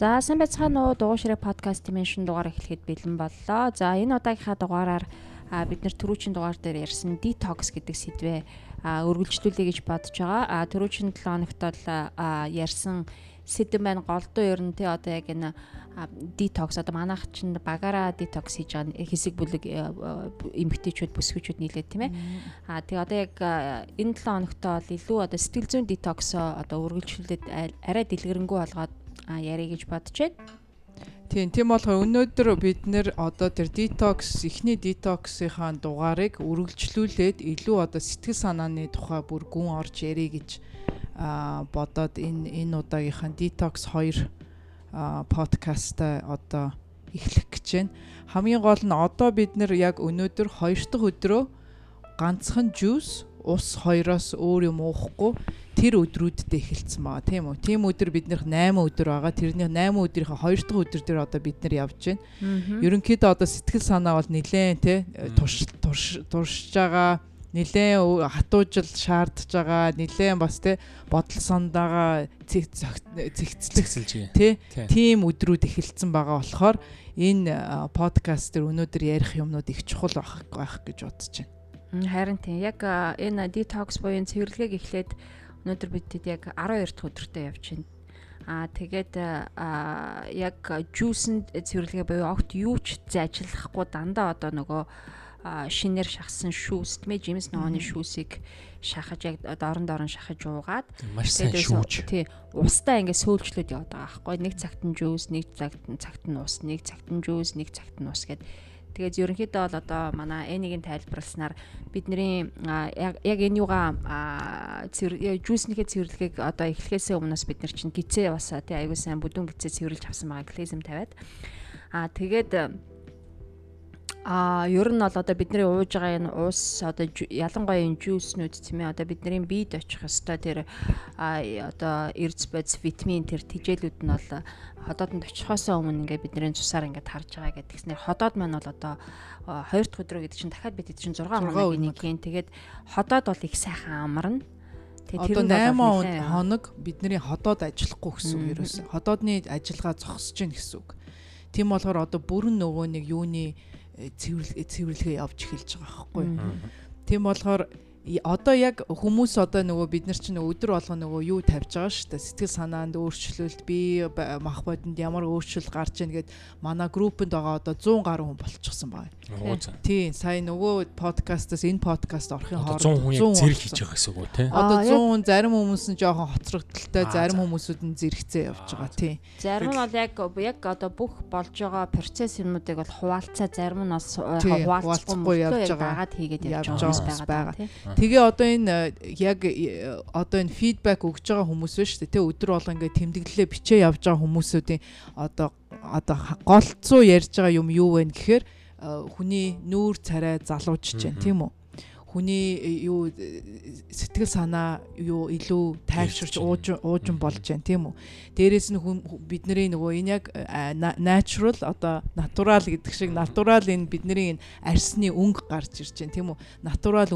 За сайн байцгаана уу дугуй ширээ подкастын шинэ дугаар эхлэхэд бэлэн боллоо. За энэ удаагийнхаа дугаараар бид нэр түрүүчийн дугаар дээр ярьсан detox гэдэг сэдвээ өргөлжлүүлэе гэж бодож байгаа. А түрүүчийн 7 хоногт бол ярьсан сэдв маань голдуу ер нь тий одоо яг энэ detox одоо манайх чинь багаараа detox хийж байгаа хэсэг бүлэг эмгтээчүүд бүсгүүчүүд нийлээд тийм ээ. А тэгээ одоо яг энэ 7 хоногт бол илүү одоо сэтгэл зүйн detox одоо үргэлжлүүлээд арай дэлгэрэнгүй болгоод ярих гэж байна. Тийм, тийм болохоор өнөөдөр бид нэр одоо тэр detox, эхний detox-ийн дугаарыг үргэлжлүүлээд илүү одоо сэтгэл санааны тухай бүр гүн орж ярих гэж бодоод энэ энэ удаагийнхаа detox 2 подкаст одоо эхлэх гэж байна. Хамгийн гол нь одоо бид нэр яг өнөөдөр 2 дахь өдрөө ганцхан жуус ус хоёроос өөр юм уухгүй тэр өдрүүдэд эхэлсэн байгаа тийм үү. Тийм өдөр бид нөх 8 өдөр байгаа. Тэрний 8 өдрийнхээ 2 дахь өдөр дээр одоо бид нар явж байна. Ерөнхийдөө одоо сэтгэл санаа бол нилээн те турш туршиж байгаа нилээн хатуужил шаардж байгаа нилээн бас те бодол сандаага цэгцлэх тий тийм өдрүүд эхэлсэн байгаа болохоор энэ подкаст дээр өнөөдөр ярих юмнууд их чухал байх байх гэж бодож байна. Харин тийм яг энэ detox буюу цэвэрлэгийг эхлээд өнөөдөр бидэд яг 12 дахь өдөртөө явж байна. Аа тэгээд яг жүүсэнд цэвэрлэгээ буюу огт юу ч зайчлахгүй дандаа одоо нөгөө шинээр шахсан шүүс тийм ээ Джеймс Ноны шүүсийг шахаж яг доорн доорн шахаж уугаад маш сайн шүүж тий устаа ингээд сөөлжлөд яваад байгаа байхгүй нэг цагт нь жүүс нэг цагт нь цагт нь ус нэг цагт нь жүүс нэг цагт нь ус гэдэг Тэгээд ерөнхийдөө бол одоо манай N-ийн тайлбарласнаар бидний яг энэ юугаа жүүснийхээ цэвэрлэгийг одоо эхлэхээс өмнөөс бид нар чинь гизээ бас тий аягүй сайн бүдүүн гизээ цэвэрлж авсан байгаа глизм тавиад. Аа тэгээд А ер нь бол одоо бидний ууж байгаа энэ уус одоо ялангуяа энэ жүүснүүд тийм ээ одоо бидний биед очих ёстой тэр одоо эрдэс бодис витамин тэр тижээлүүд нь бол ходоодонд очихоос өмнө ингээд бидний цусаар ингээд харж байгаа гэдэг. Тэгснээр ходоод маань бол одоо 2 дахь өдрөө гэдэг чинь дахиад бид чинь 6 хоногийн нэг хийн. Тэгээд ходоод бол их сайхан амарна. Одоо 8 хоног бидний ходоод ажиллахгүй гэсэн үг ерөөсөн. Ходоодны ажиллагаа зогсож гин гэсэн үг. Тийм болохоор одоо бүрэн нөгөө нэг юуны цэвэрлэгээ явж эхэлж байгаа байхгүй. Тийм болохоор одоо яг хүмүүс одоо нөгөө бид нар чинь өдөр болго нөгөө юу тавьж байгаа шүү дээ сэтгэл санаанд өөрчлөлт би мах бодонд ямар өөрчлөлт гарч ийн гэд манай группэнд байгаа одоо 100 гаруй хүн болчихсон байна. Тийм сая нөгөө подкастаас энэ подкаст орохын хооронд 100 хүн зэрэг хийж байгаа гэсэн үг тий. Одоо 100 хүн зарим хүмүүс нь жоохон хоцрогдолтой зарим хүмүүсүүд нь зэрэгцээ явж байгаа тий. Зарим нь бол яг яг одоо бүх болж байгаа процесс юмнуудыг бол хуваалцаа зарим нь бас хуваалцахгүй явж байгаа. хийгээд явж байгаа тий. Тэгээ одоо энэ э, яг э, одоо энэ фидбек өгж байгаа хүмүүс ба шүү дээ. Тэ өдөр болго ингээд тэмдэглэлээ бичээ явж байгаа хүмүүсүүдийн одоо одоо голцоо ярьж байгаа юм юу вэ гэхээр э, хүний нүүр царай залуужж байна тийм үү? Хүний юу сэтгэл санаа юу илүү тайвширч уужин болж байна тийм үү. Дээрээс нь бидний нөгөө энэ яг natural одоо натурал гэдэг шиг натурал энэ бидний энэ арсны өнгө гарч ирж байна тийм үү. Натурал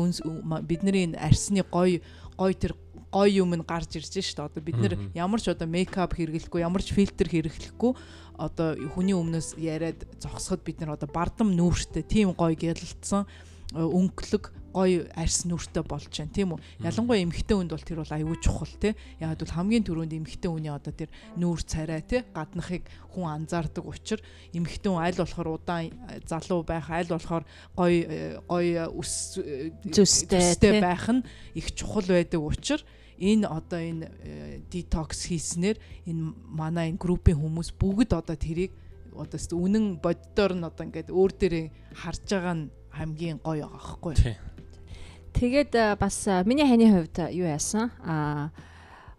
бидний энэ арсны гой гой тэр гой юм нь гарч ирж шүү дээ. Одоо бид нэр ямар ч одоо мейкап хэрэглэхгүй, ямар ч фильтр хэрэглэхгүй одоо хүний өмнөөс яриад зогсоход бид нар одоо бардам нүүртэй тийм гой гялалцсан өнгөлөг гоё арьс нүртэй болж байна тийм үү. Ялангуяа эмэгтэй хүнд бол тэр бол аюул чухал тий. Яг бол хамгийн түрүүнд эмэгтэй хүний одоо тэр нүүр царай тий гаднахыг хүн анзаардаг учраас эмэгтэй хүн аль болохоор удаан э, залуу байх аль болохоор гоё э, гоё өс э, зүстэй байх нь их чухал байдаг учраас энэ одоо энэ детокс хийснээр энэ манай энэ группийн хүмүүс бүгд одоо тэрийг одоо үнэн боддоор нь одоо ингээд өөр дээрээ харж байгаа нь хамгийн гоё байгаа байхгүй. Тэгээд бас миний ханы хувьд юу яасан? Аа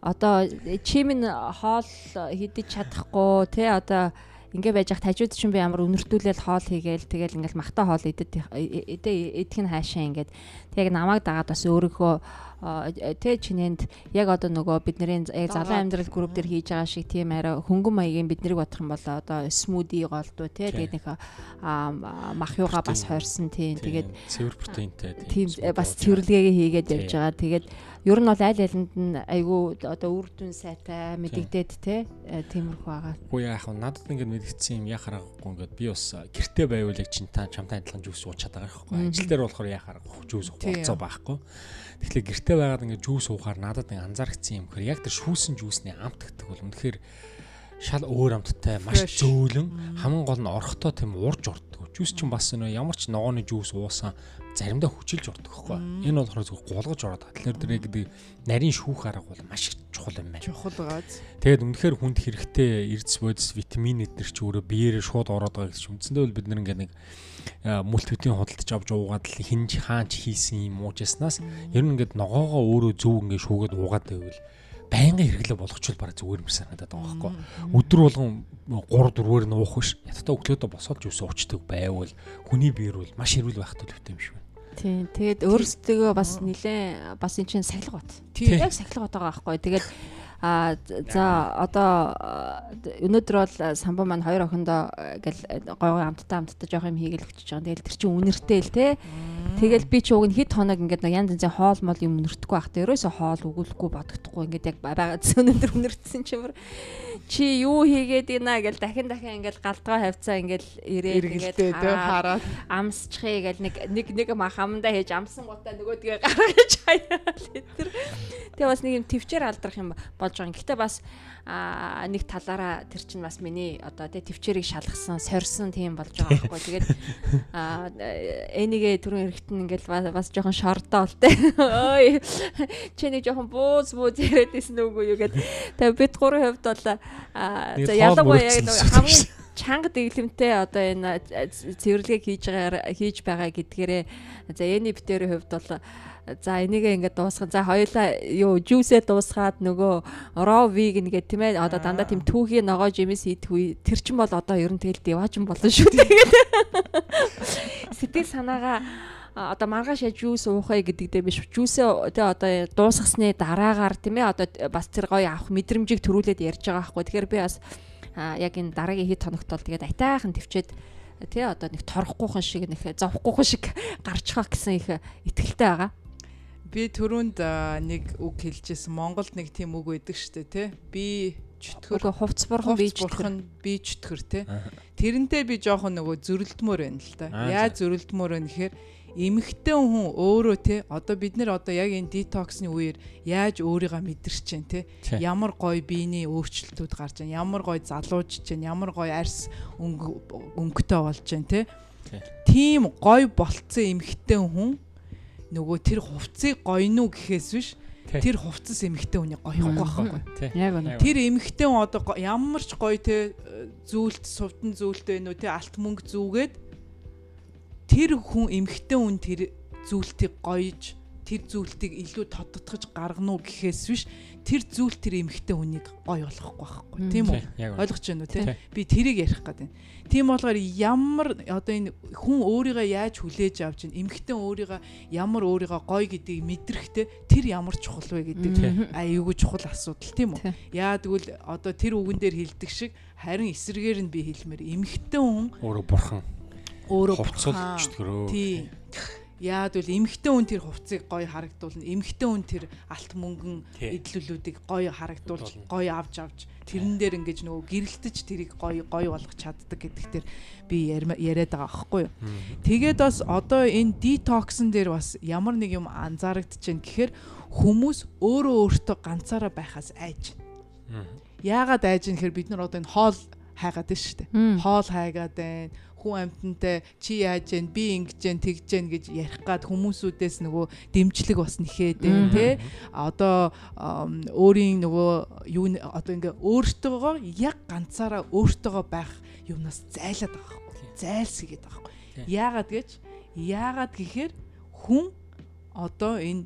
одоо чимэн хоол хідэж чадахгүй тий одоо ингээ байж хат хажууд чинь би ямар өнөртүүлэл хоол хийгээл тэгэл ингээл махта хоол идэд идэх нь хаашаа ингээд тэг намайг дагаад бас өөрийнхөө тэ чинэнд яг одоо нөгөө бидний залуу амьдрал групп дээр хийж байгаа шиг тийм арай хөнгөн маягийн биднийг бодох юм бол одоо смуди голдуу тэ тэгээд нэг махюуга бас хорсон тийм. Тэгээд цэвэр протеинтэй тийм бас цэвэрлэгээ хийгээд явж байгаа. Тэгээд ер нь бол аль алинд нь айгүй одоо үр дүн сайтай мэдэгдээд те тиймэрхүү байгаа. Үгүй яах вэ? Надад ингээд мэдгэцсэн юм яа харахгүй ингээд би бас гэртээ байвал яг чинтаа чамтай адилхан жүүс уучаад байгаа байхгүй. Ажил дээр болохоор яа харахгүй жүүс ууцаа байхгүй. Тэгэхээр гэртээ байгаад ингээд жүүс уухаар надад анзаарчихсан юм хэр яг тэр шүүсэн жүүсний амтгдаг бол үнэхээр шал өөр амттай маш зөөлөн хамгийн гол нь орхотоо тийм урж ордог. Жүүс чинь бас нөө ямар ч ногооны жүүс уусан заримдаа хүчилж ордог байхгүй. Энэ болохоор зөв гулгаж ороод тэгэхээр дэрэ гэдэг нарийн шүүх арга бол маш их чухал юм байна. Чухал байгааз. Тэгээд үнэхээр хүнд хэрэгтэй эрдэс бодис витаминууд төр ч өөрөө биеэрээ шууд ороод байгаа гэж үндсэндээ бол бид нэг нэг мультивитамин худалдаж авч уугаад л хинж хаач хийсэн юм уужснаас ер нь ингээд ногоогоо өөрөө зөв ингээд шүүгээд уугаад байвал байнгын хэрэглээ болгочвол бараг зүгээр юм санагдаад байгаа байхгүй. Өдөр болгон 3 4-ээр нь уух биш. Яттай өглөөдөө босоод юус уучдаг байвал хүний биер бол маш эрүүл байх төлөвтэй юм шиг байна. Тийм. Тэгээд өөрсдөө бас нилээ бас эн чинь сахилга бат. Яг сахилга бат байгаа байхгүй. Тэгээд А за одоо өнөөдөр бол самбо маань хоёр охиндоо гэл гой гой амттай амттай жоох юм хийгээл өчөж байгаа. Тэгэл тэр чинь үнэртэй л те. Тэгэл би ч уг нь хэд хоног ингээд янз янзын хоол мол юм үнэртэхгүй байх. Тэрөөсө хоол өгүүлэхгүй бодогдохгүй ингээд яг байгаа өнөөдөр үнэртсэн чимэр чи юу хийгээд ийна гэл дахин дахин ингээл галтгоо хавцаа ингээл ирээд ингээд хараад амсчихъя гэл нэг нэг нэг мах амандаа хийж амсан гутаа нөгөөдгөө гаргаж хаяа тэр тэгээ бас нэг юм төвчээр алдрах юм болж байгаа. Гэхдээ бас нэг талаараа тэр чинь бас миний одоо тэ төвчээрийг шалгасан, сорьсон тийм болж байгаа байхгүй. Тэгээд энигээ түрүүн эрэхтэн ингээл бас жоохон шордоо л тэ. Ой чи нэг жоохон бууз бууз яриад исэн үгүй юу гэд. Тэгээ бид гурван хувьд бол За ялангуяа яг хамгийн чанга дэглэмтэй одоо энэ цэвэрлэгийг хийж байгаа хийж байгаа гэдгээрээ за эний битэрийн хувьд бол за энийгээ ингээд дуусгах. За хоёулаа юу жүүсээ дуусгаад нөгөө raw vegan гэдэг тийм ээ. Одоо дандаа тийм түүхийн ногоо жимс хийдэг үе. Тэр чин бол одоо ер нь тэгэл деважин болно шүү тэгээд сэтгэл санаагаа одоо маргааш яж жүүс уухай гэдэгдээ биш. Жүүсээ тэ одоо дуусгасны дараагаар тийм ээ одоо бас тэр гоё авах мэдрэмжийг төрүүлээд ярьж байгаа байхгүй тэгэхээр би бас яг энэ дараагийн хэд хоногт бол тэгээд атайхан төвчээд тий одоо нэг торохгүйхэн шиг нэг зовхгүйхэн шиг гарчих гэсэн их ихтэлтэй байгаа би түрүүнд нэг үг хэлжсэн. Монголд нэг тийм үг байдаг штэ тий би чөтгөр хувц бурхан би чөтгөр. би чөтгөр тий тэрнтэй би жоохон нөгөө зөрөлдмөр байна л да яаж зөрөлдмөр байна гэхээр эмэгтэй хүн өөрөө те одоо бид нэр одоо яг энэ детоксны үеэр яаж өөрийгөө мэдэрч чинь те ямар гоё биений өөрчлөлтүүд гарч байна ямар гоё залуужж байна ямар гоё арьс өнгөтэй болж байна те тийм гоё болцсон эмэгтэй хүн нөгөө тэр хувцсыг гойно гэхээс биш тэр хувцас эмэгтэй хүний гоёхгүй байхгүй яг үнэ. Тэр эмэгтэй хүн одоо ямар ч гоё те зүйлт сувдан зүйлтэй нөө те алт мөнгө зүүгээд тэр хүн эмхтэн хүн тэр зүйлтийг гоёж тэр зүйлтийг илүү тодтогч гаргана уу гэхээс биш тэр зүйл тэр эмхтэн хүнийг гоё болгохгүй байхгүй. Тийм үү? Ойлгож байна уу тийм би тэрийг ярих гэдэг. Тийм болгоор ямар одоо энэ хүн өөрийгөө яаж хүлээж авч ин эмхтэн өөрийгөө ямар өөрийгөө гоё гэдгийг мэдрэхтэй тэр ямар чухал вэ гэдэг аюулгүй чухал асуудал тийм үү? Яа тэгвэл одоо тэр үгэн дээр хилдэг шиг харин эсрэгээр нь би хэлмээр эмхтэн хүн өөрөө бурхан. өөрөө хувцалчдгөрөө. Тий. Яад бол эмхтэн хүн тэр хувцсыг гоё харагдуулна. Эмхтэн хүн тэр алт мөнгөн эдлүүлүүдийг гоё харагдуулж, гоё авч авч тэрэн дээр ингэж нөгөө гэрэлтэж тэрийг гоё гоё болгох чаддаг гэдэгт тэр би яриад байгаа аахгүй юу. Тэгээд бас одоо энэ детоксн дээр бас ямар нэг юм анзаарэгдэж байна гэхээр хүмүүс өөрөө өөртөө ганцаараа байхаас айж. Яагаад айж юм гэхээр бид нар одоо энэ хоол хайгаад байна шүү дээ. Хоол хайгаад байна хүн амьтантай чи яаж гэн би ингэж гэн тэгж гэн гэж ярих гад хүмүүсүүдээс нөгөө дэмжлэг бас нэхээд байна те одоо өөрийн нөгөө юу одоо ингээ өөртөөгөө яг ганцаараа өөртөөгөө байх юмнаас зайлаад байгаа байхгүй зайлсгээд байгаа байхгүй яагаад гэж? Яагаад гэхээр хүн одоо энэ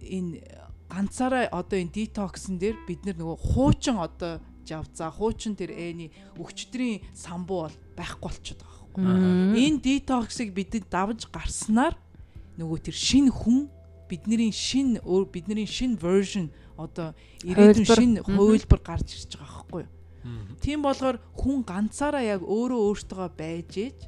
энэ ганцаараа одоо энэ детоксн дээр бид нөгөө хуучин одоо жавцаа хуучин тэр эний өчтрийн самбуу бол байхгүй болчиход байгаа. Энэ детоксыг бидэд давж гарснаар нөгөө тэр шинэ хүн бидний шин өөр бидний шин version одоо ирээдүйн шин хувилбар гарч ирж байгаа байхгүй юу. Тийм болохоор хүн ганцаараа яг өөрөө өөртөө байж ээж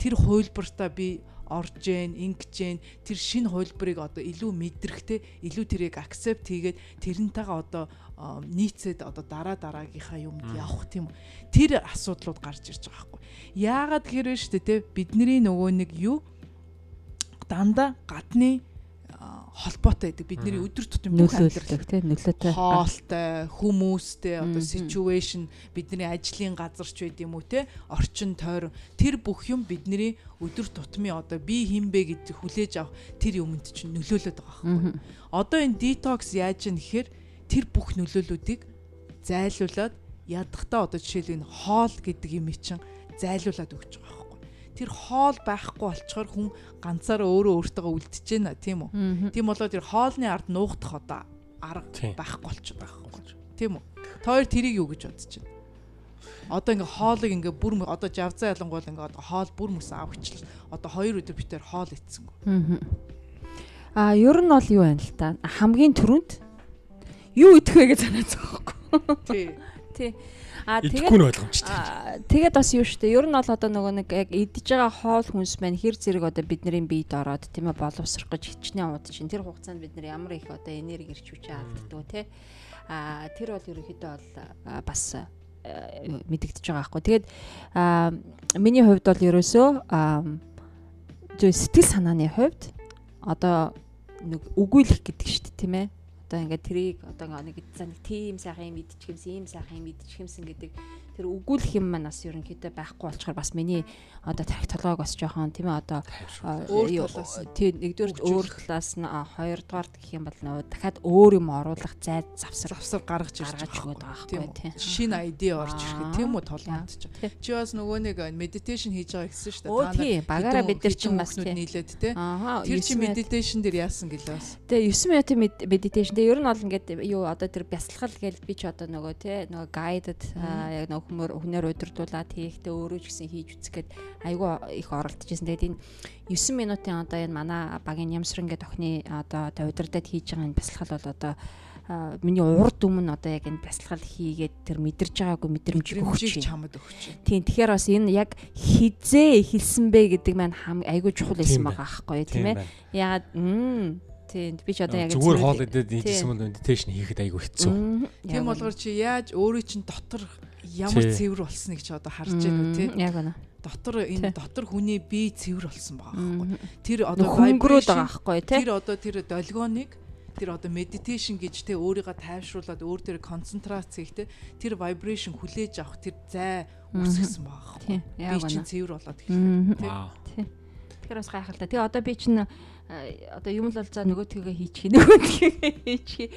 тэр хувилбартаа би орж гэн, ингэж гэн тэр шинэ хувилбарыг одоо илүү мэдрэхтэй, илүү тэрийг акцепт хийгээд тэрнтэйгээ одоо нийцээд одоо дараа дараагийнхаа юмд явах тийм. Тэр асуудлууд гарч ирж байгаа байхгүй. Яагаад гэхээр вэ шүү дээ те бидний нөгөө нэг юу дандаа гадны холбоотой байдаг. Бидний өдөр тутмын бүх амьдрал тийм нөлөөтэй. Хоолтой, хүмүүстэй, одоо situation, бидний ажлын газар ч байд юм уу те, орчин тойрон тэр бүх юм бидний өдөр тутмын одоо би хинбэ гэж хүлээж авах тэр юмд чинь нөлөөлөд байгаа байхгүй. Одоо энэ detox яаж юм гэхээр тэр бүх нөлөөллүүдийг зайлуулад ядахтаа одоо жишээл энэ хоол гэдэг юм чинь зайлуулад өгч байгаа тэр хоол байхгүй болчоор хүн ганцаараа өөрөө өөртөө үлдчихэж байна тийм үү. Тийм болоо тэр хоолны ард нуугдах одоо арга байхгүй болчиход байгаа байхгүй. Тийм үү. Тоор тэрийг юу гэж бодож байна? Одоо ингээ хоолыг ингээ бүр одоо жавзаа ялангуул ингээ одоо хоол бүр мөс авчихлаа. Одоо хоёр өдөр битээр хоол ицсэнгүй. Аа ер нь бол юу байна л та хамгийн түрүүнд юу идэх вэ гэж санаад байгаа байхгүй. Тий. Тий. А тэгээд ойлгомжтой. Тэгээд бас юу штэ. Ер нь бол одоо нөгөө нэг яг идж байгаа хоол хүнс маань хэр зэрэг одоо бидний биед ороод тийм ээ боловсрох гэж хичнээн удаж чинь тэр хугацаанд бид нар ямар их одоо энерги ирч хүчээ алддаг те. А тэр бол ерөнхийдөө бол бас мэдэгдэж байгаа байхгүй. Тэгээд миний хувьд бол ерөөсөө зөв сэтгэл санааны хувьд одоо нэг үгүйлэх гэдэг шүү дээ тийм ээ одоо ингээд трийг одоо нэг за нэг тийм сайхан юм идчих юмсан ийм сайхан юм идчих юмсан гэдэг тэр өгүүлэх юм маань бас ерөнхийдөө байхгүй болчоор бас миний одоо тарих толгойг бас жоохон тийм ээ одоо тийм нэгдүгээр өөр талаас нь. хоёрдугаар гэх юм бол нөө дахиад өөр юм оруулах зай завсар завсар гаргаж ирж байгаа байхгүй тийм шинэ ID орж ирэхэд тийм үү толгойд чи. бас нөгөө нэг медитейшн хийж байгаа гэсэн шүү дээ. Та нар багаараа бид нар чинь бас нийлээд тийм тэр чи медитейшн дээр яасан гэлээ бас? Тэгээ 9 минутын медитейшн тэгээ ер нь бол ингээд юу одоо тэр бясалгал гэж би ч одоо нөгөө тийм нөгөө guided яг нөгөө хүмүүр хүнээр удирдуулаад хийхдээ өөрөө ч гэсэн хийж үзэх гээд айгүй их оролдож байсан. Тэгээд энэ 9 минутын одоо энэ манай багийн Ямсрангээ тохны одоо удирдаад хийж байгаа энэ бясалгал бол одоо миний урд өмнө одоо яг энэ бясалгал хийгээд тэр мэдэрж байгаагүй мэдрэмж өгч чамд өгч. Тийм тэгэхээр бас энэ яг хизээ эхэлсэн бэ гэдэг маань айгүй чухал байсан байгаа аахгүй тийм ээ. Ягаад Тийм би ч одоо яг зүгээр хоол идээд хийсэн бол медитейшн хийхэд айгүй хэцүү. Тийм болгоор чи яаж өөрөө чинь дотор ямар цэвэр болсныг ч одоо харж байна үү тий. Яг байна. Дотор энэ дотор хүний бие цэвэр болсон байгаа байхгүй. Тэр одоо хөнгөрөөд байгаа байхгүй тий. Тэр одоо тэр долгионыг тэр одоо meditation гэж те өөрийгөө тайвшруулад өөр тэр концентрац хийхдээ тэр vibration хүлээж авах тэр зай үүсгэсэн байгаа байхгүй. Би чинь цэвэр болоод эхэллээ тий. Тэгэхээр бас гайхалтай. Тэгээ одоо би чинь одоо юм л бол за нөгөөдгөө хийчих нөгөөдгөө хийчих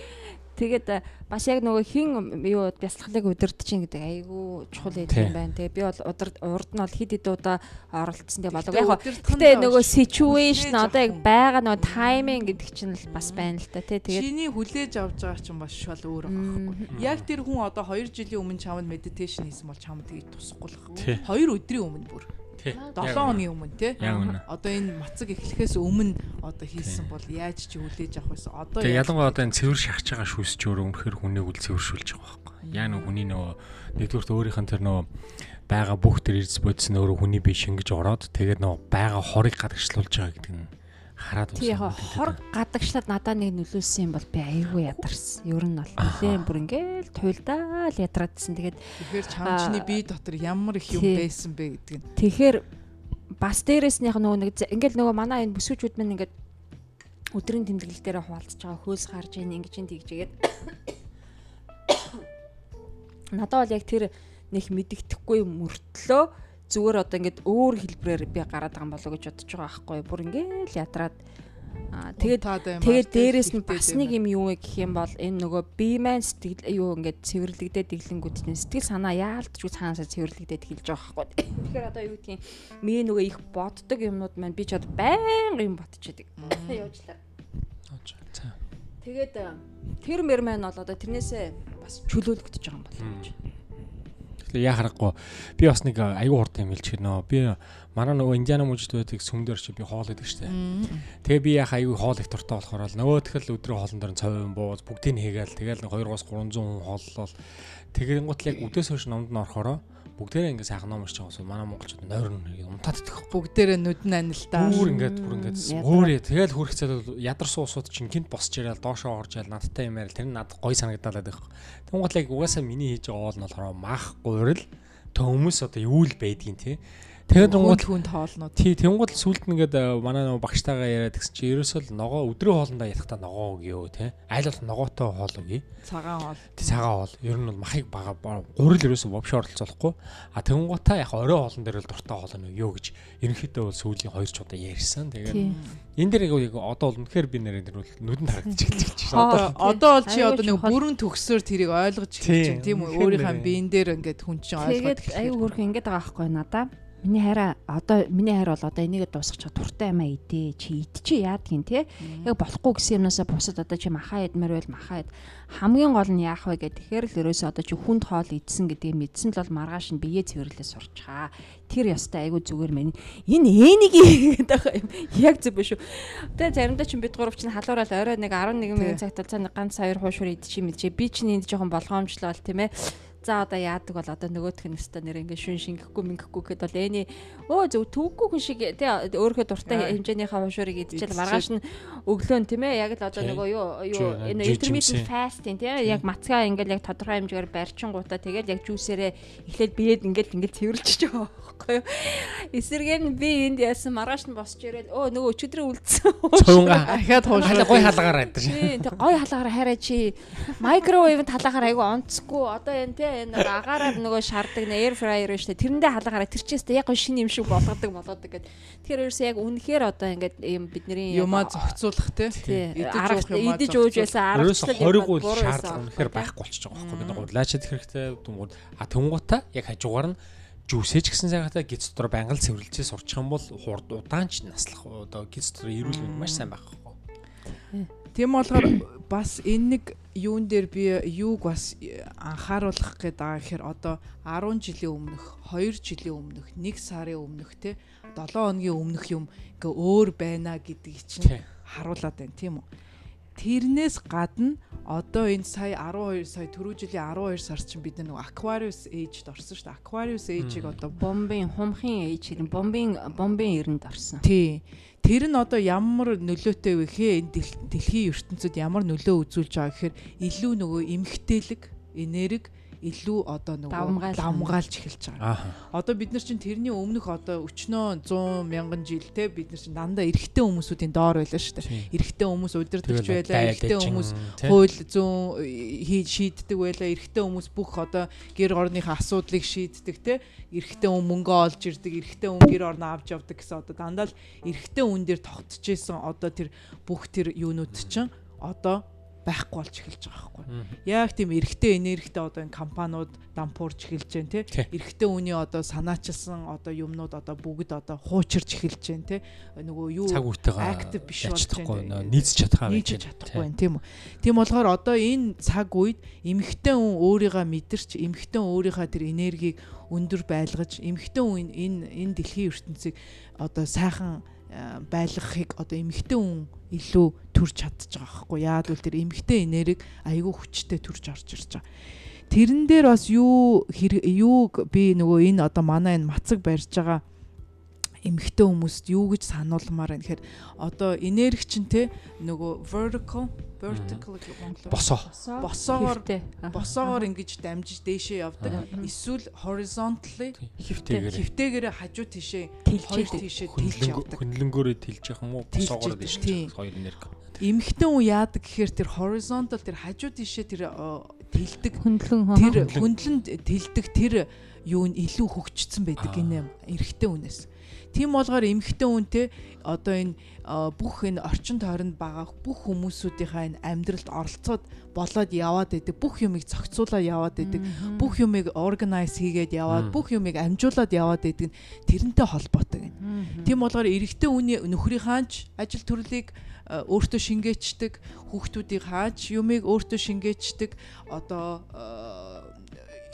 Тэгээд бас яг нөгөө хин юу бясалгалыг удирдах чинь гэдэг айгүй чухал юм байна. Тэгээ би бол урд нь бол хид хид удаа оролцсон тэгээ болов. Яг гэтээ нөгөө situation одоо яг байгаа нөгөө тайминг гэдэг чинь л бас байна л та тий. Тэгээд чиний хүлээж авч байгаа чинь бас шал өөр байгаа байхгүй. Яг тэр хүн одоо 2 жилийн өмнө чамд медитейшн хийсэн бол чамд тэгээд тусахгүй л байна. 2 өдрийн өмнө бүр. 7 хоногийн өмнө тий. Одоо энэ мацаг эхлэхээс өмнө одоо хийсэн бол яаж ч хүлээж авах байсан. Одоо ялангуяа одоо энэ цэвэр шахаж байгаа шүүс ч өөр өнөхөр хүнийг үл цэвэршүүлж байгаа байхгүй. Яа нэг хүний нөгөө нэгдүгürt өөрийнх нь тэр нөгөө байгаа бүх тэр эрдэс бодис нь өөрөө хүний бие шингэж ороод тэгээд нөгөө байгаа хорыг гадагшлуулж байгаа гэдэг нь хараад байна. Тийм яг хор гадагшлаад надад нэг нөлөөсөн юм бол би айгүй ядарсан. Ер нь бол нэлээд бүр ингээл туйлдаал ядраадсэн. Тэгээд тэгэхээр чамчны бие дотор ямар их юм байсан бэ гэдэг нь. Тэгэхээр бас дээрэснийх нөгөө нэг ингээл нөгөө манай энэ бүсгүүчүүд минь ингээд өдрийн тэмдэглэл дээр хуваалцаж байгаа хөөс гарж ийн ингэж ин тэгжгээд надад бол яг тэр нэг мэддэхгүй мөртлөө зүгээр одоо ингээд өөр хэлбрээр би гараад байгаа юм болоо гэж бодож байгаа байхгүй бүр ингээд ядраад. Тэгээд тэгээд дээрэс нь бас нэг юм юу вэ гэх юм бол энэ нөгөө бие маань сэтгэл юу ингээд цэвэрлэгдээд иглэнгүүд чинь сэтгэл санаа яалтчгүй цаанасаа цэвэрлэгдээд эхэлж байгаа байхгүй тэгэхээр одоо юу гэдгийг ми нөгөө их боддог юмнууд маань би ч одоо байнга юм ботчихдаг явжлаа тэгээд тэр мэр маань бол одоо тэрнээсээ бас чөлөөлөгдөж байгаа юм болоо гэж яа харахгүй би бас нэг аюу хурд юм хэлж гэнэ. Би Манай нөгөө Индиана мужид байдаг сүмдөр чи би хоол идэг штэ. Тэгээ би яхаа аюу хоол их дуртай болохоор л нөгөө тэгэл өдрийн хоолн дээр цовын бууз бүгдийг хийгээл тэгэл 2-300 хүн хооллол тэгэн гутал яг өдөөс хойш номд нь орохороо бүгдээрээ ингээ сайхан ном уншиж байгаа манай монголчууд нойр нь унтаад идэх. Бүгдээрээ нүд нь анилтаа. Бүр ингээд бүр ингээд өөрөө тэгэл хүрэх цаад ядар суусууд чинь гинт босч яриад доошоо орж ял надтай юм яриад тэр нь надад гой санагдаад байдаг. Тэнгуут яг угаасаа миний хийж байгаа оол нь болохоор мах гуйрал тө хүмүүс одоо юу л байдгийн те. Тэгээд гунгууд хүнд хоолнууд. Тий, тэнгууд л сүлд нэгээд манай нөгөө багштайгаа яриад гэсэн чи ерөөсөө л ногоо өдрийн хоолндоо ятахта ногоо өгөө те. Айл бол ногоотой хоол өгье. Цагаан хоол. Тий, цагаан хоол. Ер нь бол махыг бага гурил ерөөсөө вовш оролцоолохгүй. А тэнгуудаа яг орой хоолн дээр л дуртай хоол нь өгөө гэж ерөнхийдөө бол сүүлийн 2 ч удаа ярьсан. Тэгээд энэ дээр яг одоо бол үнэхээр би нэрээр дэр нүдэнд харагдчих гэж байна. Одоо бол чи одоо нэг бүрэн төгсөөр тэрийг ойлгож эхэлж байна тийм үү? Өөрийнхөө биен дээр ингээд хүн чинь ойлгоод. Тэгээд аюу хөрх ингээд байгаа байхгүй надаа Миний хараа одоо миний хайр бол одоо энийгээ дуусгачих туртай юм а идэ чи идчих яадгийн те яг болохгүй гэсэн юмнасаа бусад одоо чи махаа идмээр байл махаа ид хамгийн гол нь яах вэ гэдэг тэгэхээр л ерөөсөө одоо чи хүнд хоол идсэн гэдгийг мэдсэн л бол маргааш нь биеэ цэвэрлээ сурчаа тэр ёстой айгу зүгээр мэн. Энэ энийг гэдэг байгаа юм. Яг зөв биш үү? Тэгээ заримдаа чи бид гурав чинь халуурал орой нэг 11 минут цагт цаа ганц хоёр хуушур идчих юм чи. Би чинь энд жоохон болгоомжлол тийм ээ За одоо яадаг бол одоо нөгөөх нь өстө нэр ингээ шүн шингэхгүй мингэхгүй гэхэд бол эний өө зөв төггүй хүн шиг тий өөрийнхөө дуртай хэмжээнийхээ хуушурыг идчихэл маргааш нь өглөө нь тийм ээ яг л одоо нөгөө юу юу энэ intermittent fasting тий яг мацгаа ингээл яг тодорхой хэмжээгээр барьчингуудаа тэгээд яг жүүсээрээ эхлээд биед ингээл ингээл цэвэрлж байгаа байхгүй юу. Эсвэргээр нь би энд яасан маргааш нь босч ирээд өө нөгөө өчигдрээ үлдсэн. Цуунга ахаад хуушаа гой халгаараа байдаг. Тий гой халгаараа хараа чи. Микровейвд халахаар айгу онцгүй. Одоо энэ тий энэ агаараар нөгөө шардаг нэ air fryer шүү дээ. Тэрэндээ халаагаараа тэр чээс яг шинэ юм шиг болгодог болгодог гэд. Тэгэхээр ерөөсөө яг үнэхээр одоо ингээд ийм бидний юмаа зохицуулах тий. Идэж ууж байсан аргачлал юм бол шаардлага үнэхээр байхгүй болчихж байгаа байхгүй бид гурлаачаад хэрэгтэй дүнгууд а тэнгуутаа яг хажуугаар нь жүүсэж гисэн цагаатаа гиз дотор байнга л цэвэрлжээ сурчих юм бол хурд удаанч наслах одоо гиз дотор эрүүл мэнд маш сайн байх байхгүй. Тийм болохоор бас энэ нэг юун дээр би юуг бас анхааруулах гээд байгаа гэхээр одоо 10 жилийн өмнөх, 2 жилийн өмнөх, 1 сарын өмнөх те 7 хоногийн өмнөх юм ингээ өөр байна гэдгийг чинь харуулад байна тийм үү. Тэрнээс гадна одоо энэ сая 12 сая түрүү жилийн 12 сар чинь бид нэг Aquarius Age-д орсон шүү дээ. Aquarius Age-ийг одоо бомбын хумхын age хэрэг бомбын бомбын эрэнд орсон. Тий. Тэр нь одоо ямар нөлөөтэй вэ гэхээ энэ дэлхийн ертөнцид ямар нөлөө үзүүлж байгаа гэхээр илүү нөгөө эмгтээлэг, энерги илүү одоо нөгөө давмгаалж эхэлж байгаа. Одоо бид нар чинь тэрний өмнөх одоо өчнөө 100 мянган жил те бид нар чинь дандаа эрэгтэй хүмүүсүүдийн доор байлаа шүү дээ. Эрэгтэй хүмүүс удирдахч байлаа, эрэгтэй хүмүүс хууль зүүн хийж шийддэг байлаа, эрэгтэй хүмүүс бүх одоо гэр орныхаа асуудлыг шийддэг те. Эрэгтэй хүн мөнгө олж ирдэг, эрэгтэй хүн гэр орноо авч явдаг гэсэн одоо дандаа л эрэгтэй хүн дээр тогтож исэн одоо тэр бүх тэр юунууд чинь одоо байхгүй болж эхэлж байгаа байхгүй. Яг тийм эрэгтэй энергитэй одоо энэ компаниуд дампуурч эхэлж байна те. Эрэгтэй үний одоо санаачилсан одоо юмнууд одоо бүгд одоо хуучирч эхэлж байна те. Нөгөө юу актив биш болж байна. Нийцж чадхаа байж чадахгүй байна тийм үү. Тийм болохоор одоо энэ цаг үед эмэгтэй хүн өөрийгөө мэдэрч эмэгтэй өөрийнхөө тэр энергийг өндөр байлгаж эмэгтэй хүн энэ энэ дэлхийн ертөнцийг одоо сайхан байлгахыг одоо эмэгтэй хүн илүү төрж чадчих байгаа байхгүй яад үл тэр эмгтэй энерги айгүй хүчтэй төрж орж ирж байгаа. Тэрэн дээр бас юу юу би нөгөө энэ одоо манай энэ мацаг барьж байгаа эмгтэй хүмүүст юу гэж сануулмаар байна? Гэхээр одоо энерги чинь те нөгөө vertical vertical гэх монголоор босоо. Босоогоор босоогоор ингэж дамжиж дээшээ явдаг. Эсвэл horizontally хөвтэйгээр хөвтэйгээр хажуу тийшээ хоёр тийшээ тэлж явдаг. хөндлөнгөөрөө тэлж явах юм уу? Босоогоор дээшээ хоёр энерги эмхтэн хүн яадаг гэхээр тэр horizontal тэр хажуу тийшээ тэр тэлдэг. Хөндлөн тэр хөндлөн. тэлдэг тэр юу нь илүү хөгжсөн байдаг гинэ эрэгтэй хүнээс Тийм болгоор эмгхтэн үнтэй одоо энэ бүх энэ орчин тойронд байгаа бүх хүмүүсүүдийнхээ энэ амьдралд оролцоод болоод яваад байдаг. Бүх юмыг зохицуулаад яваад байдаг. Бүх юмыг organize хийгээд яваад бүх юмыг амжуулаад яваад байдаг нь тэрнтэй холбоотой гэнэ. Тийм болгоор эрэгтэй үний нөхрийн хаанч ажил төрлийг өөртөө шингээчдэг, хүүхдүүдийн хаач юмыг өөртөө шингээчдэг, одоо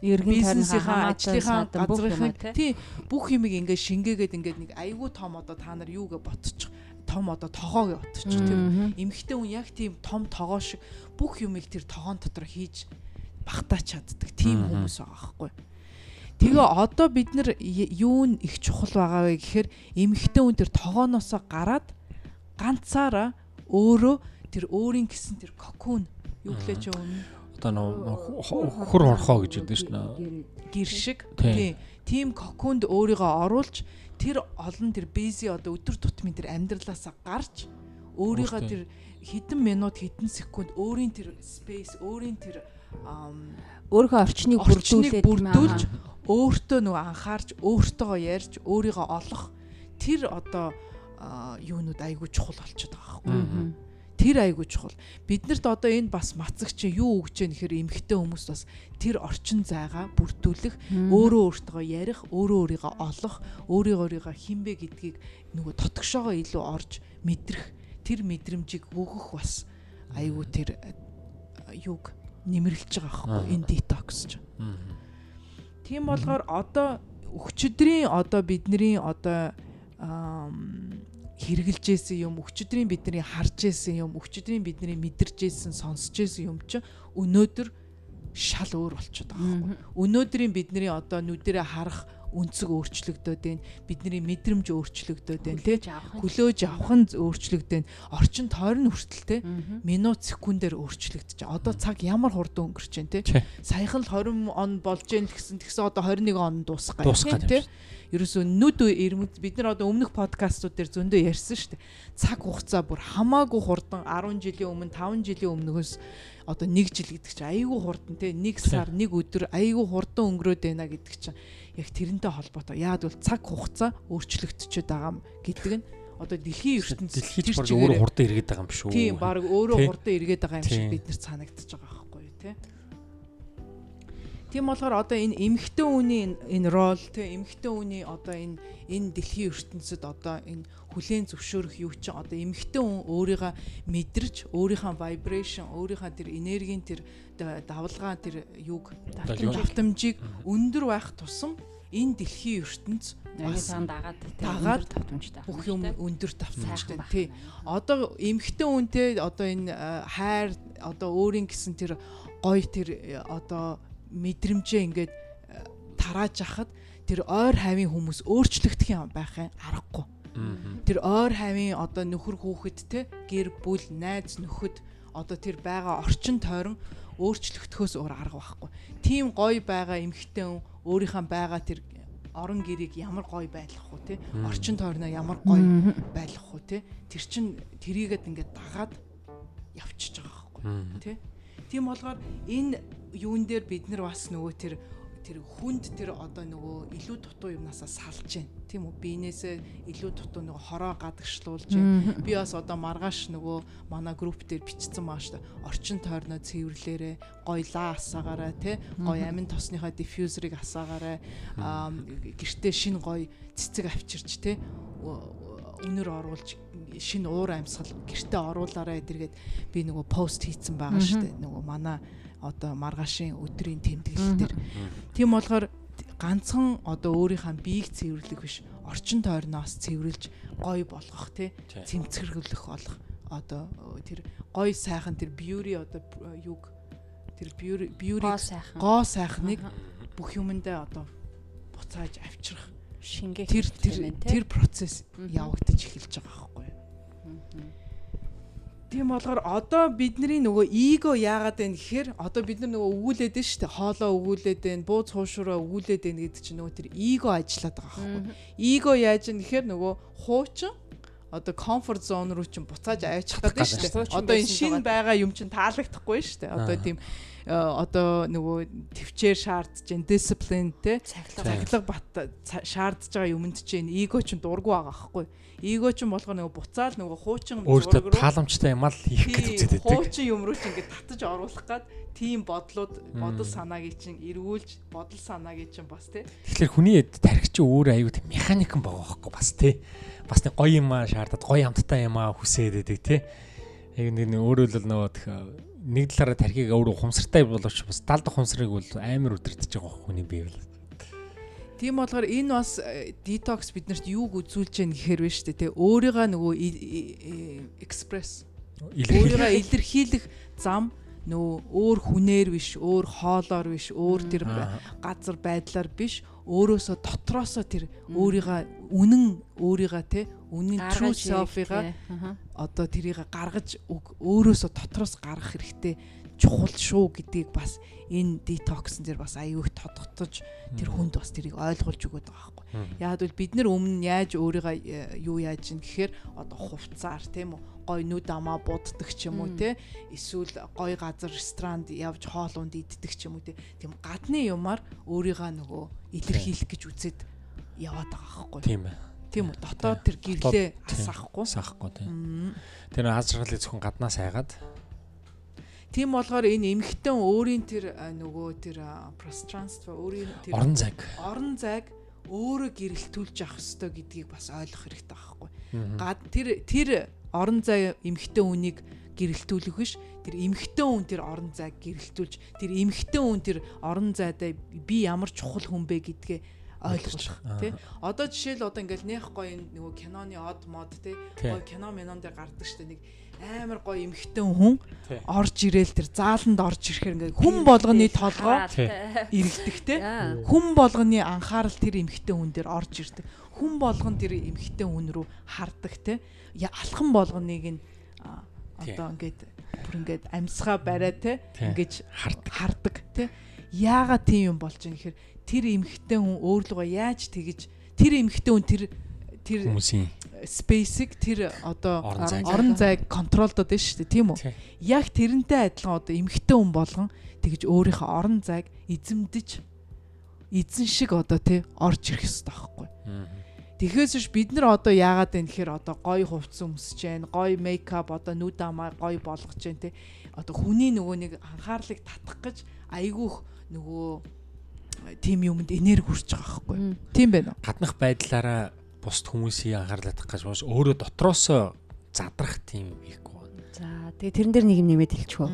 Иргэн бизнесийнхаа ажлынхаа газрынхаа тий бүх юмыг ингээд шингээгээд ингээд нэг айгүй том одоо та нар юугээ ботчих том одоо тогоог ботчих тийм. Эмхтэй хүн яг тийм том тогоо шиг бүх юмыг тэр тогоон дотор хийж багтаач чаддаг тийм хүмүүс байгаа байхгүй. Тэгээ одоо бид нар юу н их чухал байгаа вэ гэхээр эмхтэй хүн тэр тогооноосоо гараад ганцаараа өөрөө тэр өөрийн гэсэн тэр кокон юу гэлээч өмнө одоо нөө хөр хорхоо гэж яддаг дээ. Гэр шиг. Тийм. Тим коконд өөрийгөө оруулж тэр олон тэр бэзи одоо өдөр тутмын тэр амьдралаасаа гарч өөрийгөө тэр хэдэн минут хэдэн секунд өөрийн тэр space өөрийн тэр өөрийнхөө орчныг бүрдүүлээд бүрдүүлж өөртөө нөгөө анхаарч өөртөөгөө ярьж өөрийгөө олох тэр одоо юунууд айгүй чухал болчиход байгаа байхгүй тэр айгүй чухал. Биднэрт одоо энэ бас мацагч юу өгч яах нэхэр эмхтэй хүмүүс бас тэр орчин зайгаа бүрдүүлэх, өөрөө өөртөө ярих, өөрөө өөрийгөө олох, өөрийгөө өөрийгөө хинбэ гэдгийг нөгөө тотгошоогоо илүү орж мэдрэх тэр мэдрэмжийг өгөх бас айгүй тэр юг нэмэрлэж байгаа байхгүй энэ детокс ч. Тийм болохоор одоо өчигдрийн одоо бидний одоо хэрэгжилж исэн юм өчигдрийн бидний харж исэн юм өчигдрийн бидний мэдэрч исэн сонсч исэн юм чи өнөөдөр шал өөр болчиход байгаа байхгүй. Өнөөдрийн бидний одоо нүдэрэ харах үнцэг өөрчлөгдөд байна. Бидний мэдрэмж өөрчлөгдөд байна тий. Хүлээж авах нь өөрчлөгдөд байна. Орчин тойрон хүртэл тий. Минут секундээр өөрчлөгдөж. Одоо цаг ямар хурдан өнгөрч байна тий. Саяхан л 20 он болж гэн гэсэн тэгсэн одоо 21 он дуусах гэх тий ерөөсөө нүд ирмэд бид нар одоо өмнөх подкастууд дээр зөндөө ярьсан шүү дээ. Цаг хугацаа бүр хамаагүй хурдан 10 жилийн өмнө 5 жилийн өмнөхөөс одоо 1 жил гэдэг чинь айгүй хурдан те 1 сар 1 өдөр айгүй хурдан өнгөрөөд байна гэдэг чинь яг тэрнтэй холбоотой. Яад бол цаг хугацаа өөрчлөгдөж байгаа юм гэдэг нь одоо дэлхийн ертөнцийн дэлхийд баг өөрөө хурдан эргээд байгаа юм шүү. Тийм баг өөрөө хурдан эргээд байгаа юм шиг бид нар санагдаж байгаа байхгүй юу те. Тийм болохоор одоо энэ эмхтэн үний энэ рол те эмхтэн үний одоо энэ энэ дэлхийн ертөнцид одоо энэ хүлээн зөвшөөрөх юу чинь одоо эмхтэн хүн өөрийгөө мэдэрч өөрийнхөө vibration өөрийнхөө тэр энергийн тэр давлгаа тэр юг давтамжийг өндөр байх тусам энэ дэлхийн ертөнц аягийн дагаад дагаад татамжтай бүх юм өндөр давтамжтай тий. Одоо эмхтэн үнтэй одоо энэ хайр одоо өөрийн гэсэн тэр гой тэр одоо мэдрэмжээ ингээд э, тарааж ахад тэр ойр хавийн хүмүүс өөрчлөгдөх юм байх юм аргагүй. Тэр ойр хавийн одоо нөхөр хүүхэд те гэр бүл найз нөхөд одоо тэр байгаа орчин тойрон өөрчлөгдөхөөс өөр арга байхгүй. Тим гоё байгаа эмхтэн өөрийнхөө байгаа тэр орон гэрийг ямар гоё байлгах уу те? Орчин тойрноо ямар гоё байлгах уу те? Тэр чин тэрийгэд ингээд дагаад явчихж байгаа байхгүй те? Тийм болгоор энэ юун дээр бид нар бас нөгөө тэр тэр хүнд тэр одоо нөгөө илүү дутуу юмнасаа салж гин. Тийм үү? Биенээсээ илүү дутуу нөгөө хороо гадагшлуулж гин. Би бас одоо маргааш нөгөө манай групп дээр бичсэн маа штэ. Орчин тойрноо цэвэрлээрэ гой лаа асаагаарай те гой амин тосныхоо диффьюзерыг асаагаарай гэртээ шин гой цэцэг авчирч те өнөр оруулж шин уур амьсгал гэртээ оруулаарай эдэргээд би нөгөө пост хийцэн байгаа штэ. Нөгөө манай одоо маргаашийн өдрийн тэмдэглэл дээр. Тийм болохоор ганцхан одоо өөрийнхөө биеийг цэвэрлэх биш орчин тойрноос цэвэрлж гоё болгох тий? Цэмцгэрүүлэх болох. Одоо тэр гоё сайхан тэр beauty одоо юг тэр beauty гоо сайхныг бүх юмдаа одоо буцааж авчрах. Шингээ тэр тэр тэр процесс явагдаж эхэлж байгаа байхгүй юу Тийм болохоор одоо бидний нөгөө эго яагаад вэ гэхээр одоо бид нар нөгөө өгүүлээд нь шүү дээ. Хоолоо өгүүлээд байна, бууз хуушураа өгүүлээд байна гэдэг чинь нөгөө тэр эго ажиллаад байгаа байхгүй. Эго яаж юм гэхээр нөгөө хуучин одоо comfort zone руу чинь буцааж авчих гэдэг шүү дээ. Одоо энэ шин байгаа юм чинь таалагдахгүй шүү дээ. Одоо тийм одоо нөгөө төвчээр шаардж Jain discipline те цаглаг бат шаардж байгаа юмд чинь эго чинь дургу байгаа байхгүй Эго ч болохоор нөгөө буцаал нөгөө хуучин өөртөө тааламжтай юм аа хийх гэж үзээд байдаг. Хуучин юм руу ч ингээд татаж оруулах гад тийм бодлууд бодол санаагийг чинь эргүүлж бодол санаагийг чинь бас тий. Тэгэхээр хүний тархич өөр аюу тийм механикэн байгаа байхгүй бас тий. Бас нэг гоё юм аа шаардаад гоё амттай юм аа хүсээд байдаг тий. Яг нэг өөрөөр л нөгөө нэг талаараа тархийг өөрөө хумсартай боловч бас далд хумсрыг бол амар өдөртөж байгаа хүний бие бол. Тийм болохоор энэ бас детокс биднэрт юуг үзүүлж яах гэхээр вэ штэ тэ өөрийгөө нөгөө экспресс өөрийгөө илэрхийлэх зам нөгөө өөр хүнээр биш, өөр хоолоор биш, өөр тэр газар байдлаар биш, өөрөөсөө дотроосоо тэр өөрийгөө үнэн өөрийгөө те үнэн true self-ыгаа одоо тэрийг гаргаж өөрөөсөө дотроос гаргах хэрэгтэй чухал шүү гэдгийг бас энэ детоксн дээр бас аюух тодотож тэр хүнд бас тэрийг ойлгуулж өгöd байгаа байхгүй. Яг бол бид нар өмнө яаж өөрийгөө э, юу яаж ин гэхээр одоо хувцаар тийм үү? Гой нүд амаа буддаг ч юм уу те эсвэл гой газар ресторанд явж хоол унд иддэг ч юм уу те тийм гадны юмар өөрийгөө нөгөө илэрхийлэх гэж үзээд яваад байгаа байхгүй. Тийм ээ. Тийм үү? Дотоод тэр гэрлээ асаахгүй. Асахгүй. Тийм. Тэр хаалцралыг зөвхөн гаднаас хайгаад Тийм болохоор энэ эмхтэн өөрийн тэр нөгөө тэр пространство өөрийн тэр орон зайг. орон зайг өөрөө гэрэлтүүлж авах хэрэгтэй гэдгийг бас ойлгох хэрэгтэй байхгүй. Гад тэр тэр орон зай эмхтэн үнийг гэрэлтүүлэх биш тэр эмхтэн хүн тэр орон зайг гэрэлтүүлж тэр эмхтэн хүн тэр орон зайдаа би ямар чухал хүн бэ гэдгээ ойлгуулах тий. Одоо жишээл одоо ингээл нэх гоё нөгөө киноны од мод тий. Гоё кино минон дээр гардаг штэ нэг амар гоё эмхтэн хүн орж ирээл тэр зааланд орж ирэхээр ингээ хүн болгоны толгоо эргэлдэхтэй хүн болгоны анхаарал тэр эмхтэн хүн дээр орж ирдэг. Хүн болгон тэр эмхтэн хүн рүү хардаг те алхан болгоныг нь одоо ингээд бүр ингээд амьсгаа бариа те ингэж хардаг. те яагаад тийм юм болж байгаа гэхээр тэр эмхтэн хүн өөрлөгөө яаж тэгэж тэр эмхтэн хүн тэр тэр хүмүүсийн space-ийг тэр одоо орон зайг контролдод байна шүү дээ тийм үү яг тэрнтэй адилхан одоо эмхтэн хүн болгон тэгж өөрийнхөө орон зайг эзэмдэж эзэн шиг одоо тий орж ирэх хэрэгтэй байхгүй Тэгэхээс ш бид нар одоо яагаад вэ гэхээр одоо гоё хувцс өмсөж जैन, гоё мейкап одоо нүд амаа гоё болгож जैन те. Одоо хүний нөгөө нэг анхаарлыг татах гэж айгүйх нөгөө тим юмд энерги хүрч байгаа байхгүй. Тийм байна уу? Гаднах байдлаараа бусд хүмүүсийн анхаарлаа татах гэж маш өөрөө дотроосоо задрах тийм хийхгүй байна. За тэгээ тэрэн дээр нэг юм нэмээд хэлчихв.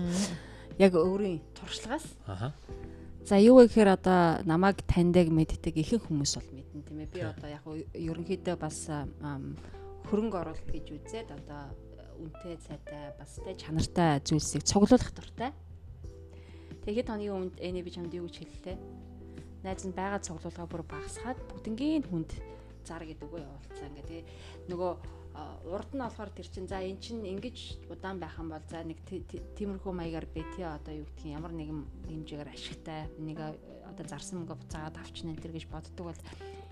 Яг өөрийн туршлагаас. Аха. За юу вэ гэхээр одоо намайг таньдаг мэддэг ихэнх хүмүүс бол мэднэ тийм ээ. Би одоо яг ерөнхийдөө бас хөрөнгө оруулалт гэж үзээд одоо үнэтэй цайтай бас тэ чанартай зүйлсийг цуглуулах дуртай. Тэгэхэд хоногийн өмнө энийг би чамд юу гэж хэллээ? Найз нь байгаа цуглуулга бүр багасгаад бүгднгийн хүнд зар гэдэг үгөө явуулсан. Ингээ тэгээ нөгөө урд нь болохоор тэр чин за эн чин ингэж удаан байх юм бол за нэг тиймэрхүү маягаар би тий одоо юу гэдгийг ямар нэгэн хэмжээгээр ашигтай нэг одоо зарсан мөнгө буцаагаад авчна энэ төр гэж боддог бол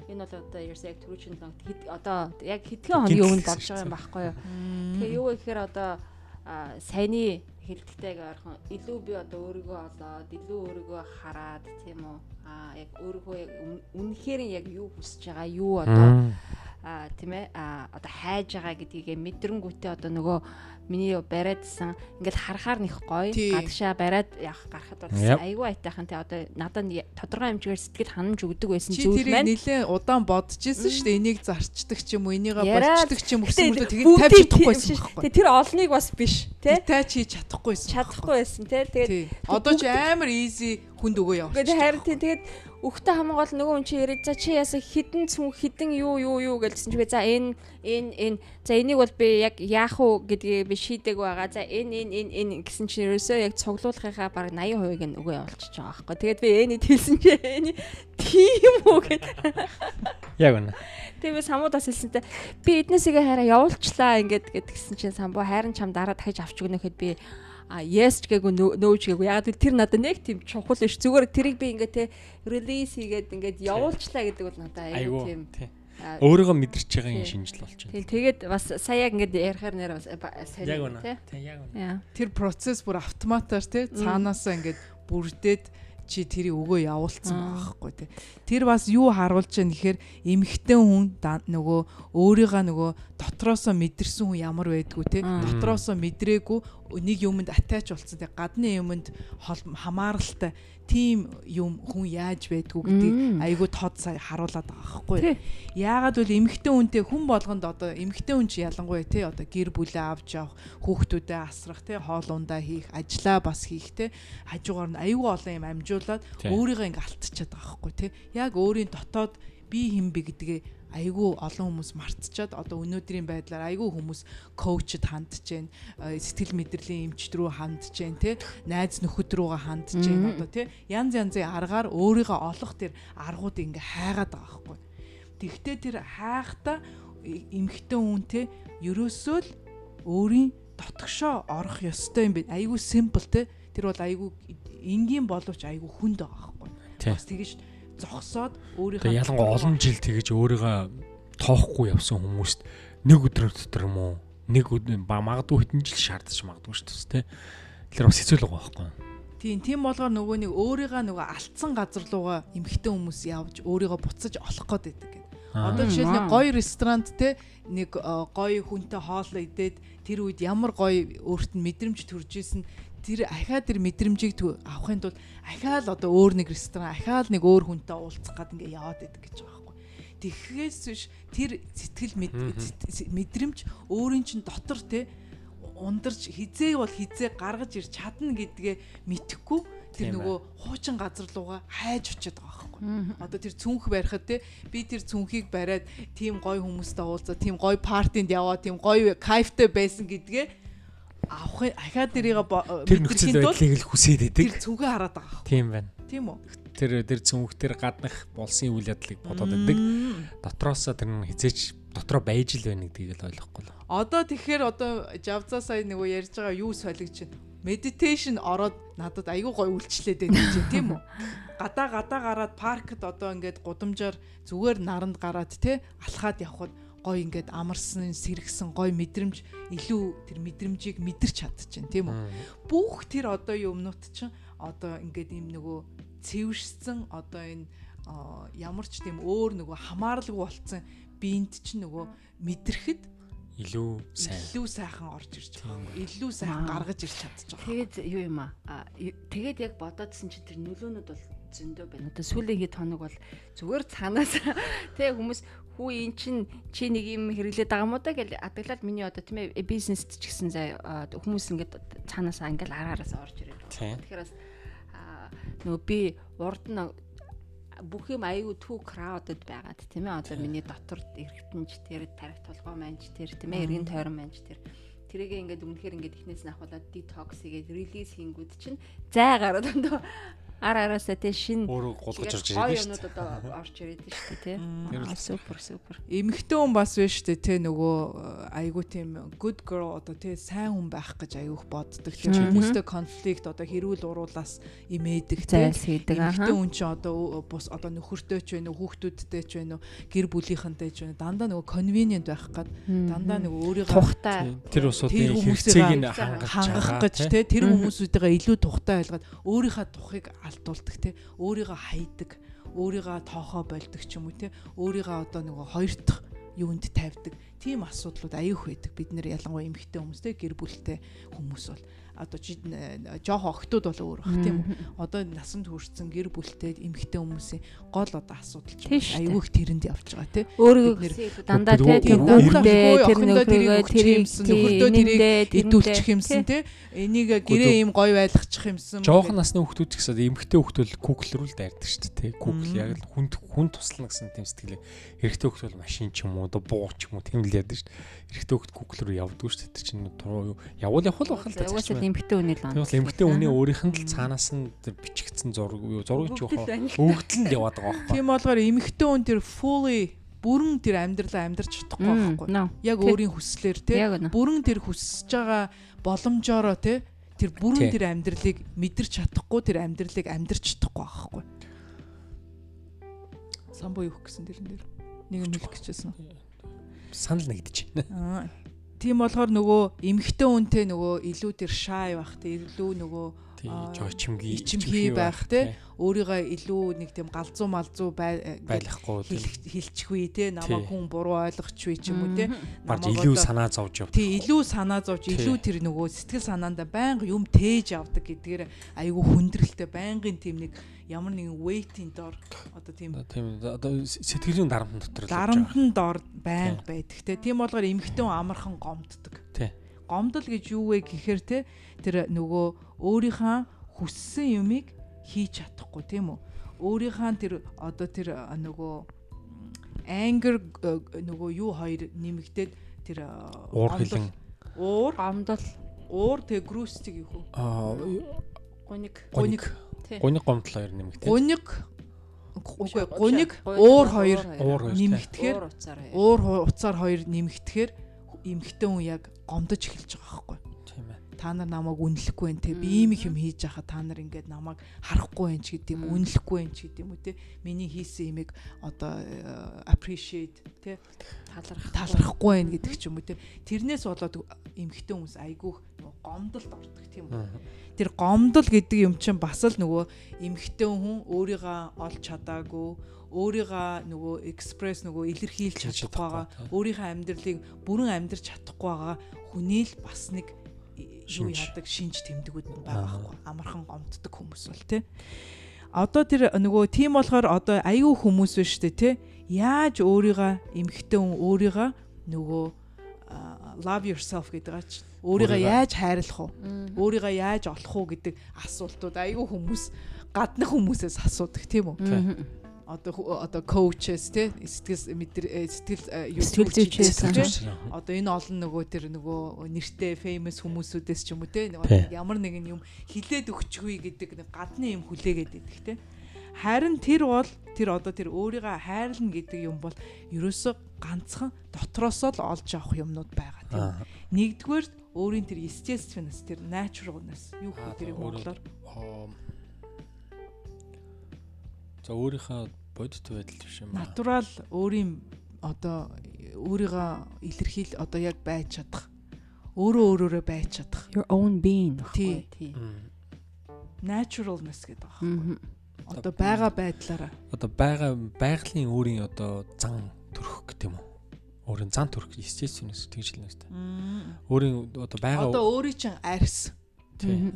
энэ бол одоо ерөөсөө яг түрүүчийн хэд одоо яг хэдхэн хоногийн өмнө болж байгаа юм байхгүй юу. Тэгээ юу гэхээр одоо саяны хэлдэгтэйг ойрхон илүү би одоо өөрийгөө олоод илүү өөрийгөө хараад тийм үү? Аа яг өөрийгөө яг үнэхээр яг юу хүсэж байгаа юу одоо? А тийм ээ? А одоо хайж байгаа гэдгийг мэдрэнгүүтээ одоо нөгөө миний бариадсан ингээл харахаар нэх гоё гадагшаа бариад явах гарахад бол айгүй айтайхан те одоо надад тодорхой хэмжээгээр сэтгэл ханамж өгдөг байсан зүйл маань нэлээ удаан бодож исэн шүү дээ. Энийг зарчдаг ч юм уу энийг болчдаг ч юм уу гэсэн мөрөд тэгээд тавьж чадахгүйсэн байхгүй. Те тэр олныг бас биш те тайч хийж чадахгүйсэн чадахгүй байсан те тэгээд одоо ч амар easy хүнд өгөө явах. Тэгээд харин тэгээд өгтө хамаг бол нөгөө хүн чи яриад за чи ясаа хідэн цүн хідэн юу юу юу? гэлсэн чи за энэ энэ энэ за энийг бол би яг яах уу гэдгийг би шийдэг байгаа. За энэ энэ энэ энэ гэсэн чи ерөөсөө яг цуглуулгынхаа баг 80% нь өгөө явуулчихж байгаа байхгүй. Тэгээд би энийг хэлсэн чи энэ тийм үү гэд. Яг үнэ. Тэгээ би самуудаас хэлсэнтэй би эднээсээ хараа явуулчлаа ингээд гэдгсэн чинь самбуу хайрын чам дараа дахиж авч өгнө гэхэд би а yes ч гээгүй no ч гээгүй ягаад тэр надад нэг тийм чухал биш зүгээр тэрийг би ингээ те релиз хийгээд ингээд явуулчлаа гэдэг бол надад аюу тийм өөрийгөө мэдэрч байгаа юм шинжил болж байна. Тэгээд бас сая яг ингээд ярихаар нэр бас сайн тийм яг үнэ. Тэр процесс бүр автоматар тий цаанаасаа ингээд бүрдээд чи тэрийг өгөө явуулсан байхгүй тий. Тэр бас юу харуулж байна гэхээр эмхтэн хүн нөгөө өөрийгөө нөгөө дотроосоо мэдэрсэн хүн ямар байдгүй тий. Дотроосоо мэдрээгүй нэг юмд атач болсон тий. Гадны юмд хамааралтай тийм юм хүн яаж байдгүй гэдгийг айгүй тод сая харуулад байгаа байхгүй. Яагаад бол эмэгтэй хүнтэй хүн болгонд одоо эмэгтэй хүн чи ялангуяа тий одоо гэр бүлээ авч явах, хүүхдүүдэд асрах тий хоол ундаа хийх, ажиллаа бас хийх тий хажуугаар нь айгүй олон юм амжуулаад өөрийгөө ингээ алтчихад байгаа байхгүй тий. Яг өөрийн дотоод би хин бэ гэдгээ айгүй олон хүмүүс мартчихад одоо өнөөдрийн байдлаар айгүй хүмүүс коучд хандж гэн сэтгэл мэдрэлийн эмчд рүү хандж гэн те найз нөхөд рүүгээ хандж гэн одоо те янз янзын аргаар өөрийгөө олох тэр аргууд ингээ хайгаад байгаа байхгүй. Тэгвэл тэр хайхта эмхтэн те ерөөсөө л өөрийн дотгошоо орох ёстой юм бэ. Айгүй симпл те тэр бол айгүй энгийн боловч айгүй хүнд байгаа байхгүй. Бас тэгэж зогсоод өөрийнхөө ялангуяа олон жил тэгэж өөрийгөө тоохгүй явсан хүмүүст нэг өдөр дотор юм уу? Нэг өдөр магадгүй хэдэн жил шаардаж магадгүй шүү дээ тэ. Тэгэхээр бас хэцүү л байгаа байхгүй Тийм тийм болгоор нөгөө нэг өөрийгөө нөгөө алдсан газар руугаа эмхтэн хүмүүс явж өөрийгөө буцаж олох гээд байдаг гэнэ. Одоо жишээл нэг гоё ресторант те нэг гоё хүнтэй хоолоо идээд тэр үед ямар гоё өөрт нь мэдрэмж төрж исэн тэр ахаа тэр мэдрэмжийг авахын тулд ахаа л одоо өөр нэг ресторан ахаа л нэг өөр хүнтэй уулзах гад ингээ яваад идэг гэж байгаа байхгүй. Тэгэхээс биш тэр сэтгэл мэдрэмж өөрийн чин дотор те ундарч хизээ бол хизээ гаргаж ирч чадна гэдгээ мэдхгүй тэр нөгөө хуучин газар руугаа хайж очиод байгаа байхгүй. Одоо тэр цүнх барихад те би тэр цүнхийг бариад тийм гой хүмүүстэй уулзаад тийм гой партинд яваа тийм гой кайфтай байсан гэдгээ авах ахаа дэрийг тэр нөхцөл байдлыг л хүсээд идэг. Тэр цүнхээ хараад байгаа. Тийм байна. Тийм үү? Тэр тэр цүнхтэр гаднах болсон үйл явдлыг бодоод идэг. Дотроосоо тэр нь хизээч дотроо байж л байна гэдгийг л ойлгохгүй л. Одоо тэгэхээр одоо Javza сая нөгөө ярьж байгаа юу солигч байна. Meditation ороод надад айгүй гой үйлчлээд байна гэж тийм үү? Гадаа гадаа гараад паркт одоо ингээд гудамжаар зүгээр наранд гараад те алхаад явхад гой ингээд амарсан сэргсэн гой мэдрэмж илүү тэр мэдрэмжийг мэдэрч чадчихэв тийм үү бүх тэр одоо юмнууд чинь одоо ингээд юм нөгөө цэвэршсэн одоо энэ ямар ч тийм өөр нөгөө хамааралгүй болцсон биед чинь нөгөө мэдрэхэд илүү сайн илүү сайхан орж ирж байгаа. Илүү сайхан гаргаж ирч чадчих байгаа. Тэгээд юу юм аа? Тэгээд яг бодоодсэн чи тэр нөлөөнүүд бол зөндөө байна. Одоо сүүлийн хэд хоног бол зүгээр цаанаас тэг хүмүүс хүү эн чин чи нэг юм хэрэглээд байгаа мó да гэж адаглал миний одоо тийм ээ бизнест ч гэсэн заа хүмүүс ингээд цаанаас ингээл араараас орж ирээд. Тэгэхээр бас нөгөө би урд нь бүх юм аюу түү краудд байгаад тийм ээ одоо миний дотор эргэтэнч тэр тарих толгой манж тэр тийм ээ эргэн тойрон манж тэр. Тэрийгээ ингээд өмнөхөр ингээд эхнээс нь ахуулаад детокс хийгээд релиз хийнгүүд чинь зай гараад өндөө ар араасаа тий шин өөрөө гулгаж орж ирээд шүү дээ. Одоо орж ирээд шүү дээ тий. Супер супер. Эмэгтэй хүн бас биш шүү дээ тий нөгөө айгуу тийм good girl одоо тий сайн хүн байх гэж аюух боддог. Тэр хүмүүстэй конфликт одоо хэрүүл уруулаас имээдэг тий. Эмэгтэй хүн чинь одоо бус одоо нөхөртэй ч байна уу хүүхдүүдтэй ч байна уу гэр бүлийнхэнтэй ч байна дандаа нөгөө convenient байх гад дандаа нөгөө өөрийгөө тухтай тэр усуудын хэрэгцээг нь хангах гэж тий тэр хүмүүсүүдтэйгээ илүү тухтай байлгаад өөрийнхөө тухыг алдуулдаг те. Өөрийгөө хайдаг өөрийгөө тоохоо болдог ч юм уу те. Өөрийгөө одоо нөгөө хоёр дахь юунд тавьдаг тийм асуудлууд аюух байдаг бид нэр ялангуяа эмэгтэй хүмүүстэй гэр бүлтэй хүмүүс бол одоо жоох охтууд бол өөр бах тийм үү. Одоо насанд хүрсэн гэр бүлтэй эмэгтэй хүмүүсийн гол одоо асуудал ч аюух тэрэнд явж байгаа тийм. Өөрөөр дандаа тийм хүүхдээ тэр нөхрөө тэрийг нөхөртөө тэрийг идүүлчих юмсан тийм. Энийг гэрээ юм гой байлгачих юмсан. Жоох насны хүүхдүүд гэсэн эмэгтэй хүүхдүүд Google руу л дайрдаг шүү дээ тийм. Google яг л хүнд хүн туслана гэсэн тийм сэтгэлээ. Эрэгтэй хүүхд бол машин ч юм уу одоо буу ч юм уу тийм л яадаг шүү дээ. Эрэгтэй хүүхд Google руу явдаг шүү дээ. Тэр чинь явуул явах л бахал та эмгтэй үний л онц. Эмгтэй үний өөрийнх нь л цаанаас нь тэр бичигдсэн зураг юу зураг ч вэ? Өгдөл нь яваад байгаа байхгүй. Тийм болгоор эмгтэй үн тэр fully бүрэн тэр амьдралаа амьдарч чадахгүй байхгүй. Яг өөрийн хүслээр те бүрэн тэр хүсэж байгаа боломжоороо те тэр бүрэн тэр амьдралыг мэдэрч чадахгүй тэр амьдралыг амьдарч чадахгүй байхгүй. Самбуу юу гэсэн тэрэн дээр нэг юм хэлэх гэжсэн. Санал нэгдэж. Байна. Тийм болохоор нөгөө эмхтэн үнтэй нөгөө илүү тэр шай байх те илүү нөгөө жоо ичимхий байх те. өөрийгөө илүү нэг тийм галзуу малзуу бай- байлахгүй тий хэл- хэлчихгүй те намайг хүн буруу ойлгохгүй ч юм уу те. Намайг илүү санаа зовж явдаг. Тий илүү санаа зовж илүү тэр нөгөө сэтгэл санаанда байнга юм тээж авдаг гэдгээр айгүй хүндрэлтэй байнгын тийм нэг ямар нэгэн weight-ийн дор одоо тийм Тийм одоо сэтгэлийн дарамтан дотор л явж байгаа. дарамтн дор байнга байдаг те. Тийм болгоор эмхтэн амархан гомддог. Тий. Гомдол гэж юу вэ гэхээр те тэр нөгөө өөрийнхөө хүссэн юмыг хийж чадахгүй тийм үү? Өөрийнхөө тэр одоо тэр нөгөө anger нөгөө юу хоёр нэмэгдээд тэр Уур гомдол- хилэн уур гомдол уур тэг грустиг юу хөө аа гуник гуник тий гуник гомдол хоёр нэмэгдээ. гуник үгүй гуник, уур хоёр Уур хоёр тий. нэмэгдэхээр уур уцаар хоёр. нэмэгдэхээр эмхтэн хүн яг гомдож эхэлж байгаа. Та нар намайг үнэлэхгүй байх те. Би ийм их юм хийж байхад та нар ингээд намайг харахгүй байх ч гэдэг юм үнэлэхгүй байх ч гэдэг юм уу те. Миний хийсэн имийг одоо э, appreciate те. Талархах талархахгүй байх гэдэг ч юм уу те. Тэрнээс болоод эмхтэн хүмүүс айгүйх нөгөө гомдолд ордог тийм үү? Тэр гомдол гэдэг юм чинь бас л нөгөө эмхтэн хүн өөрийгөө олж чадаагүй өөрийгөө нөгөө экспресс нөгөө илэрхийлж чадахгүй байгаа өөрийнхөө амьдралыг бүрэн амьдрч чадахгүй байгаа хүний л бас нэг юу яадаг шинж тэмдгүүд нь байгаа Аа. байхгүй амархан гомддог хүмүүс бол тий Одоо тэр нөгөө тийм болохоор одоо аюу хүмүүс шүү дээ тий яаж өөрийгөө эмхтэн хүн өөрийгөө нөгөө love yourself гэдэг чинь өөрийгөө яаж хайрлах Мгм. өөрийгөө яаж олох уу гэдэг асуултууд айгүй хүмүүс гадны хүмүүсээс асуудаг тийм үү. Одоо одоо коучес тий сэтгэл мэдэр э, сэтгэл э, юу Сэтгэл зүйчээс, тий? Сэтгэл одоо энэ олон нөгөө тэр нөгөө нэртэй famous хүмүүсүүдээс ч юм уу те ямар нэгэн юм хилээд өгчихгүй гэдэг нэг гадны юм хүлээгээд идэх те харин тэр бол тэр одоо тэр өөрийгөө хайрлна гэдэг юм бол ерөөсө ганцхан дотроосоо л олж авах юмнууд байгаа тийм нэгдүгээр өөрийн тэр естественнess тэр naturalness юу одоо монголоор Аа. За өөрийнхөө бодит байдал биш юм аа. натурал өөрийн одоо өөрийгөө илэрхийл одоо яг байж чадах өөрөө өөрөөрөө байж чадах your own being Тий. naturalness гэдэг. Мгм. Одоо байгаа байдлаараа Одоо байгаа байгалийн өөрийн одоо зан төрөх гэдэг юм уу? Өөрийн зан төрөх естественнess тэгж хэлнэ үстэй. Өөрийн одоо байгаа одоо өөрийн чинь арьс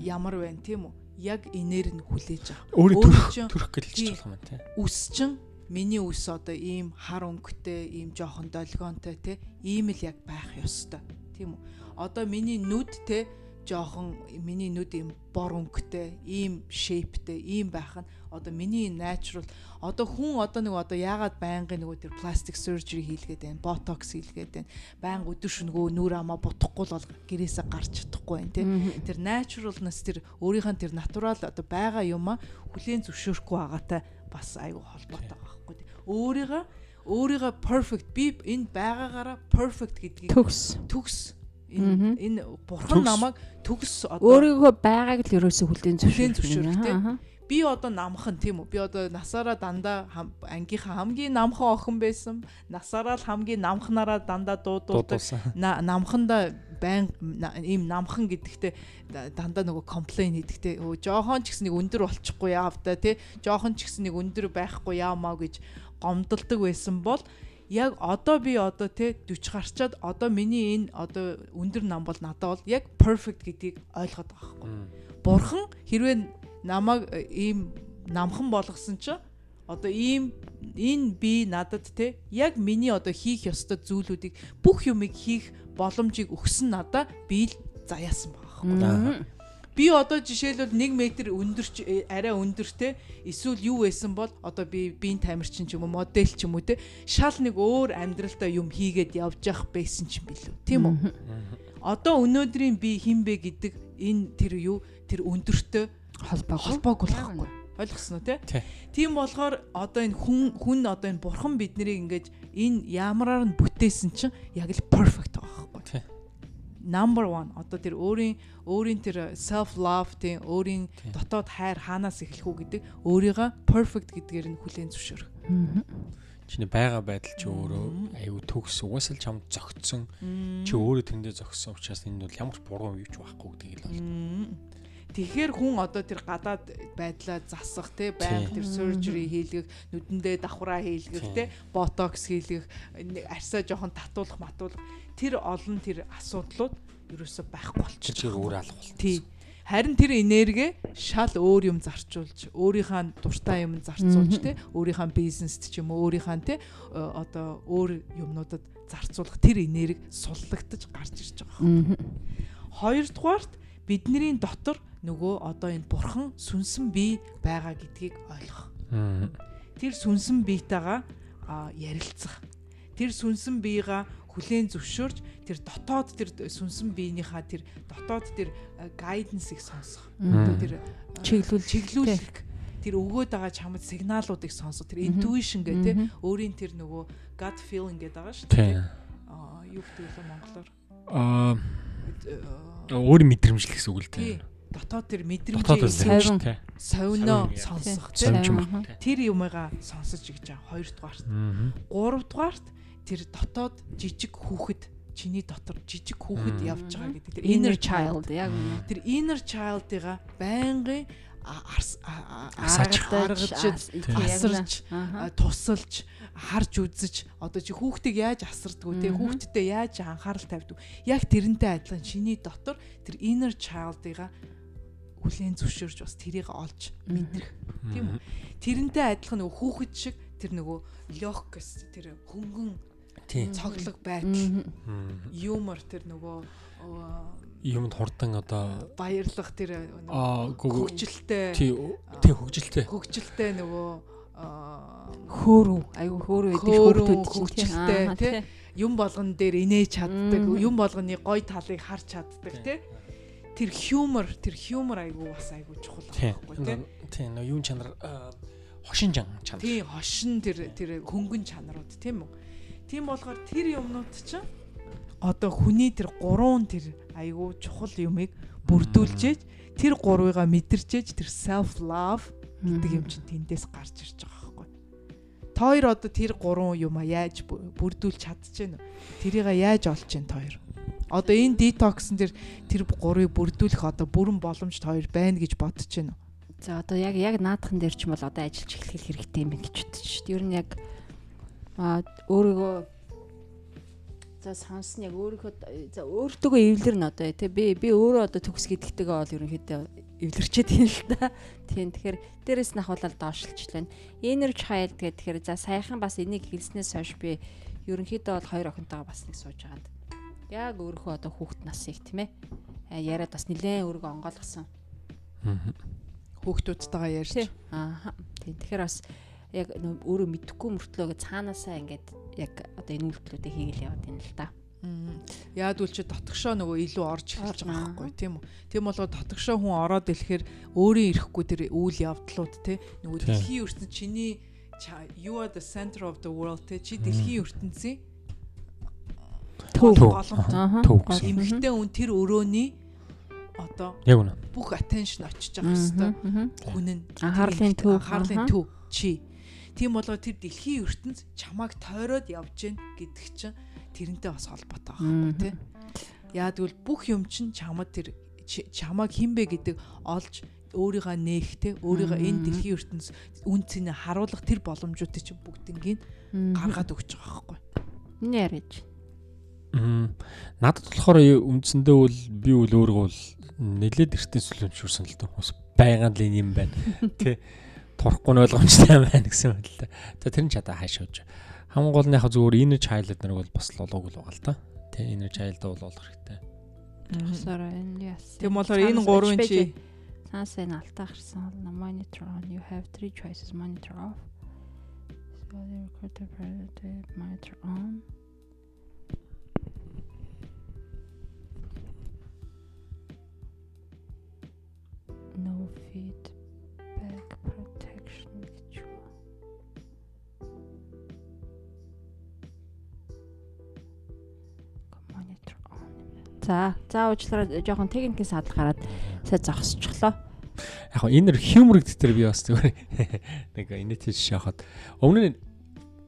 ямар байна тийм үү? Яг инээр нь хүлээж авах. Өөрийн төрөх гэж тий. хэлж болох юм тий. Үс чинь миний үс одоо ийм хар өнгөтэй, ийм жоохон долгионтой те ийм л яг байх ёстой. Тийм үү? Одоо миний нүд те жоохон миний нүд ийм бор өнгөтэй, ийм shapeтэй, ийм байх нь одоо миний natural одоо хүн одоо нэг одоо яагаад байнгын нөгөө тэр plastic surgery хийлгээд байна, botox хийлгээд байна. Байнга өдөр шөнөгөө нүр амаа бутахгүй л бол гэрээсээ гарч чадахгүй байна. Мгм. тэр naturalness тэр өөрийнх нь тэр натурал одоо байгаа юма хүлээн зөвшөөрөхгүй байгаатай бас айгүй холбоотой байгаа байхгүй тий. Өөрийгөө өөрийгөө perfect би энэ байгаагаараа perfect гэдгийг төгс төгс. Энэ энэ бурхан намайг төгс одоо өөрийгөө байгааг л ерөөсө хүлээн зөвшөөрөх зөвшөөрөх, юм. тий. Аха. би одоо намхан тийм үү? Би одоо насаараа дандаа ангийнхаа хамгийн намхан охин байсан. Насаараа л хамгийн намхнараа дандаа дуудуулдаг. Намханда байн ийм намхан гэдэгтээ да- дандаа нөгөө комплейн хийдэгтэй. Өө жоохон ч гэсэн нэг өндөр болчихгүй яавда тий? Жоохон ч гэсэн нэг өндөр байхгүй яамаа гэж гомдолдог байсан бол яг одоо би одоо тий 40 гарчаад одоо миний энэ одоо өндөр нам бол надад бол яг perfect гэдгийг ойлгоод байгаа Мм. бурхан хэрвээ намайг э, ийм намхан болгосон чи одоо ийм энэ би надад те яг миний одоо хийх ёстой зүйлүүдийг бүх юмыг хийх боломжийг өгсөн надаа би л заяасан байгаа байхгүй. Би одоо жишээлбэл 1 м өндөрч э, арай өндөртэй эсвэл юу байсан бол одоо би биеийн тамирчин ч юм уу модель ч юм уу те шал нэг өөр амьдралдаа юм хийгээд явж явах байсан ч юм билүү тийм үү? Одоо өнөөдрийн би хинбэ гэдэг энэ тэр юу тэр өндөртөө холбоог холбоог болохгүй. Ойлгосноо? Тий. Тийм болохоор одоо энэ хүн хүн одоо энэ бурхан биднийг ингэж энэ ямараар нь бүтээсэн чинь яг л perfect байгаа байхгүй. Number 1 одоо тэр өөрийн өөрийн тэр self love тийм өөрийн дотоод хайр хаанаас эхлэх үү гэдэг өөрийгөө perfect гэдгээр нь хүлээн зөвшөөрөх. Чиний байгаа байдал чи өөрөө аюу төгс угаасаа л чамд зөгцсөн. Чи өөрөө тэндээ зөгссөн учраас энэ бол ямар ч буруу юу ч байхгүй гэдгийг л бол. Тэгэхээр хүн одоо тэр гадаад байдлаа засах те байнга тэр surgery хийлгэх, нүдэндээ давхраа хийлгэх те ботокс хийлгэх, арьсаа жоохон татуулах, матуулах тэр олон тэр асуудлууд ерөөсө байхгүй болчих. Чиг өөр алах болно. Тий. Харин тэр энерги шал өөр юм зарчуулж, өөрийнхөө дуртай юм зарцуулж те өөрийнхөө бизнест ч юм уу өөрийнхөө те одоо өөр юмнуудад зарцуулах тэр энерги суллагдаж гарч ирж байгаа. Хоёрдугаарт бидний дотор нөгөө одоо энэ бурхан сүнсэн бие байгаа гэдгийг ойлгох. Тэр сүнсэн биетэйгээ ярилцах. Тэр сүнсэн биега хүлээн зөвшөөрч тэр дотоод тэр сүнсэн биенийхаа тэр дотоод тэр гайденсыг сонсох. Одоо тэр чиглүүл чиглүүлэх тэр өгөөд байгаа чамд сигналуудыг сонсох тэр intuition гэх те өөрийн тэр нөгөө gut feeling гэдэг байгаа шүү дээ. Аа юу гэдэг вэ монголоор? Аа өөр мэдрэмжлэх гэсэн үг л дээ. Дотоод тэр мэдрэмжийг совин совино сонсох. тийм. Тэр юмгаа сонсож гэж байгаа. Хоёрдугаарт. Гуравдугаарт тэр дотоод жижиг хүүхэд чиний дотор жижиг хүүхэд явж байгаа гэдэг тэр inner child яг тэр inner child-ыга байнгын аргаж асарч тусалж харж үзэж одоо чи хүүхдийг яаж асардгүү те хүүхдтэд яаж анхаарал тавьдаг яг тэрнтэй адилхан чиний дотор тэр inner child-ыга хүлээн зөвшөөрж бас тэрийг олж мэдрэх. Тийм үү? Тэрнтэй адилхан нөгөө хүүхэд шиг тэр нөгөө лёгкс тэр хөнгөн цоглог байдал юмор тэр нөгөө юмд хурдан одоо баярлах тэр хөгжилтэй. Тий тий хөгжилтэй. Хөгжилтэй нөгөө хөөрөв айгу хөөрөв гэдэг хөөрөв хөгжилтэй тий. юм болгон дээр инээж чаддаг юм болгоны гой талыг харж чаддаг тий. тэр хьюмор тэр хьюмор айгу бас айгу чухал байхгүй тий. Тий нөө юун чанар хошин чанар. Тий хошин тэр тэр хөнгөн чанарууд тийм үү тийм болохоор тэр юмнууд чинь одоо хүний тэр гурван тэр айгүй чухал юмыг бүрдүүлжээж тэр гурвыгаа мэдэрчээж тэр self love гэдэг юм чинь тэндээс гарч ирж байгаа байхгүй. Та хоёр одоо тэр гурван юмаа яаж бүрдүүлж чадчихэв нэ? Тэрийг яаж олж чинь та хоёр? Одоо энэ detox-н тэр тэр гурвыг бүрдүүлэх одоо бүрэн боломж та хоёр байна гэж бодож байна? За одоо яг яг наадхан дээр ч юм бол одоо ажиллаж эхлэх хэрэгтэй юм гэж бодчих. Ер нь яг өөрийгөө За сонсон яг өөрийнхөө за өөртөөгөө эвлэрнэ одоо тий би би өөрөө одоо төгс гэдэгтэйгээ бол ерөнхийдөө эвлэрчээд юм л да. Тийм тэгэхээр дээрэс нь ахуулаад доошлж байна. Inner child гэдэг тэгэхээр за саяхан бас энийг хэлснээс хойш би ерөнхийдөө бол хоёр охинтойгоо бас нэг сууж байгаад яг өөрийнхөө одоо хүүхэд насыг тийм ээ яриад бас нилээн өөрийгөө онгойлгосон. Хүүхдүүдтэйгээ ярьж. Аа тийм тэгэхээр бас яг өөрөө мэдхгүй мөртлөө цаанаасаа ингээд яг одоо энэ үйлдэлүүдийг хийгээл яваад байна л да. Яад үл чи дотгошоо нөгөө илүү орж эхэлж байгаа байхгүй тийм үү. Тийм болоо дотгошоо хүн ороод ирэхээр өөрийн ирэхгүй тэр үйл явдлууд те нөгөө дэлхийн ертөнд чиний you are the center of the world те чи дэлхийн ертөнцийн төв. Төв эмхтэй хүн тэр өрөөний одоо яг үнэ. бүх attention очиж байгаа хэвээр хүн нь. Анхаарлын төв. анхаарлын төв. Чи Тийм болоо тэр дэлхийн ертөнц чамааг тойроод явж гин гэдэг чинь тэрнтэй бас холбоотой байгаа тийм. Яагтвэл бүх юм чинь чамд тэр чамааг хинбэ гэдэг олж өөрийгөө нээх те өөрийгөө энэ дэлхийн ертөнц үнцнийг харуулах тэр боломжуудыг чинь бүгднийг гаргаад өгч байгаа байхгүй. Энэ яриач. Мм. Надад болохоор үндсэндээ бол би үл өөрийгөө бол нэлээд эртний сүлэмжшүүлсэн л дээ. Бас байгаан л юм байна. Тэ турахгүй нь ойлгомжтой байна гэсэн үг л дээ. За тэр нь чадаа хаашаач. Хамгийн гол нь яг зүгээр inner child нар бол бас л олоогүй л байгаа л та. Тэ inner child бол олох хэрэгтэй. Тусаар энэ яс. Тэм болохоор энэ гурвын чи цаас энэ алтаа гарсан бол monitor on you have three choices monitor off. So the recorder priority monitor on. No feedback За. За уучлаарай жоохон техникээс садлах гараад сая зогсчихлоо. Яг хоо энэ хьюмор гэдэг би бас зүгээр нэг инээдэж шахаад өмнө нь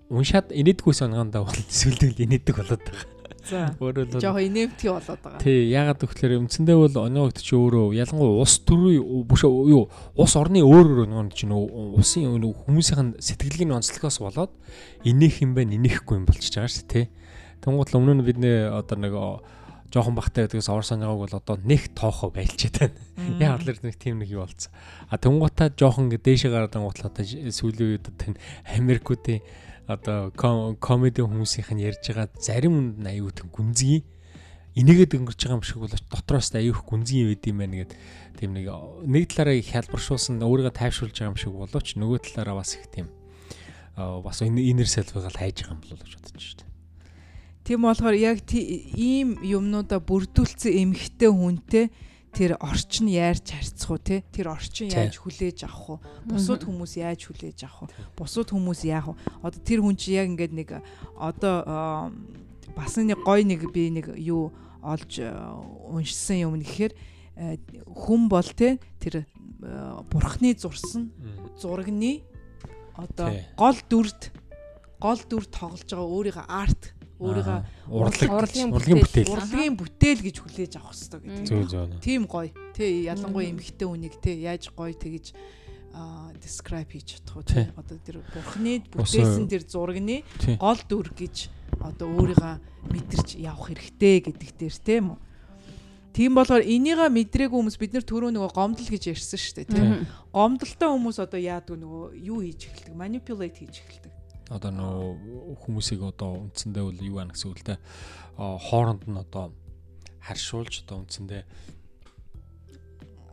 уншаад инээдгүйс онгондоо бол сүлдэл инээдэг болоод байгаа. За. Өөрөө л Жохо инэмти болоод байгаа. Тий, ягаад гэвэл үндсэндээ бол оногт чи өөрөө ялангуяа ус төрийн бүш юу ус орны өөр өөр нөгөө чинь усын хүмүүсийн сэтгэлгийн онцлогоос болоод инех юм байна, инехгүй юм болчихж байгаа шүү тий. Тэнгуут л өмнө нь бид нэ одоо нэг жоохон бахтай байдгаас орсон байгааг бол одоо нэг тоохоо байлчаад байна. Яг л нэг тийм нэг юу болцсон. А тэнгуутаа жоохон дээшээ гараад ангуутлаа одоо сүүлийн үед одоо Америкуудын одоо комеди хүмүүсийнх нь ярьж байгаа зарим үнд нь аюу тэн гүнзгий энийгээд өнгөрч байгаа юм шиг бол дотроос аюух гүнзгий байд юм байна гэд тийм нэг нэг талаараа их хялбаршуулсан өөрийгөө тайвшруулж байгаа юм шиг боловч нөгөө талаараа бас их тийм бас инер селфигаал хайж байгаа юм болов гэж бодож шүү дээ. Тийм болохоор яг ийм юмнуудаа бүрдүүлсэн эмхтэй хүнтэй тэр орчин яарч харьцах уу те тэр орчин яаж хүлээж авах уу? Бусууд хүмүүс яаж хүлээж авах уу? Бусууд хүмүүс яах вэ одоо тэр хүн чи яг ингээд нэг одоо бас нэг гой нэг би нэг юу олж уншсан юм нэхэр хүн бол те тэр бурхны зурсан зурагны одоо гол дүрд гол дүр тоглож байгаа өөрийнхөө арт өөрийгөө урлагийн урлагийн бүтээл. урлагийн бүтээл гэж хүлээж авах хэрэгтэй гэдэг. Тийм гоё. Тэ ялангуяа эмхтэй үнийг тэ яаж гоё тэгэж а describe хийж чадах тий одоо тэр бурхны бүтээсэн тэр зурагны гол дүр гэж одоо өөрийгөө мэдэрч явах хэрэгтэй гэдэг дээр тийм үү Тийм болохоор энийга мэдрээгүй хүмүүс бид нар түрүү нөгөө гомдол гэж ярьсан шүү дээ тийм гомдолтой хүмүүс одоо яадаг нөгөө юу хийж эхэлдэг? Manipulate хийж эхэлдэг одоо нөө хүмүүсийг одоо үндсэндээ бол юу байна гэсэн үгтэй хооронд нь одоо харьшуулж одоо үндсэндээ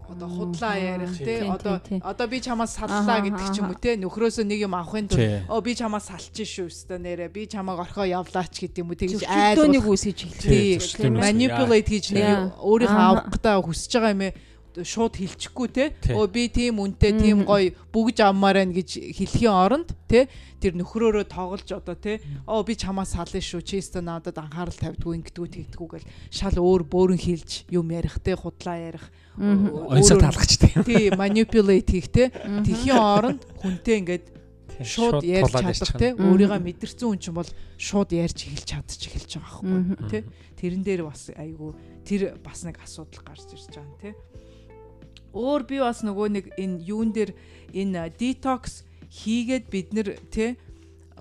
одоо худлаа ярих те. Одоо одоо би чамаас саллаа гэдэг ч юм уу те. Нөхрөөсөө нэг юм авахын тулд оо би чамаас салчих шүү өстө нэрэ. Би чамааг орхоо явлаач гэдэг юм уу тэгж айдуу нэг үсэж эхэлдэг manipulate хийж нэг өөрийнхөө авах гэдэг хүсэж байгаа юм шууд хилчихгүй те. Өө би тийм үнтэй тийм гоё бүгж авмаар байна гэж хэлхийн оронд те. Тэр нөхрөөрөө тоглож одоо те. Оо би чамаас сална шүү. Чи өстө надад анхаарал тавьдгүй ингэдэггүй тэгдэггүй гэл. Шал өөр бөөрн хилж юм ярих те худлаа ярих. Онцоо талгach тийм тий manipulate хийх те. Тэхийн оронд хүнтэй ингээд шууд ярьж чадах те. өөрийгөө мэдэрсэн хүн чинь бол шууд ярьж эхэлж чадчих эхэлж байгаа байхгүй. Те тэрэн дээр бас айгүй тэр бас нэг асуудал гарч ирж байгаа юм те өөр би бас нөгөө нэг энэ юун дээр энэ detox хийгээд бид нэр тэ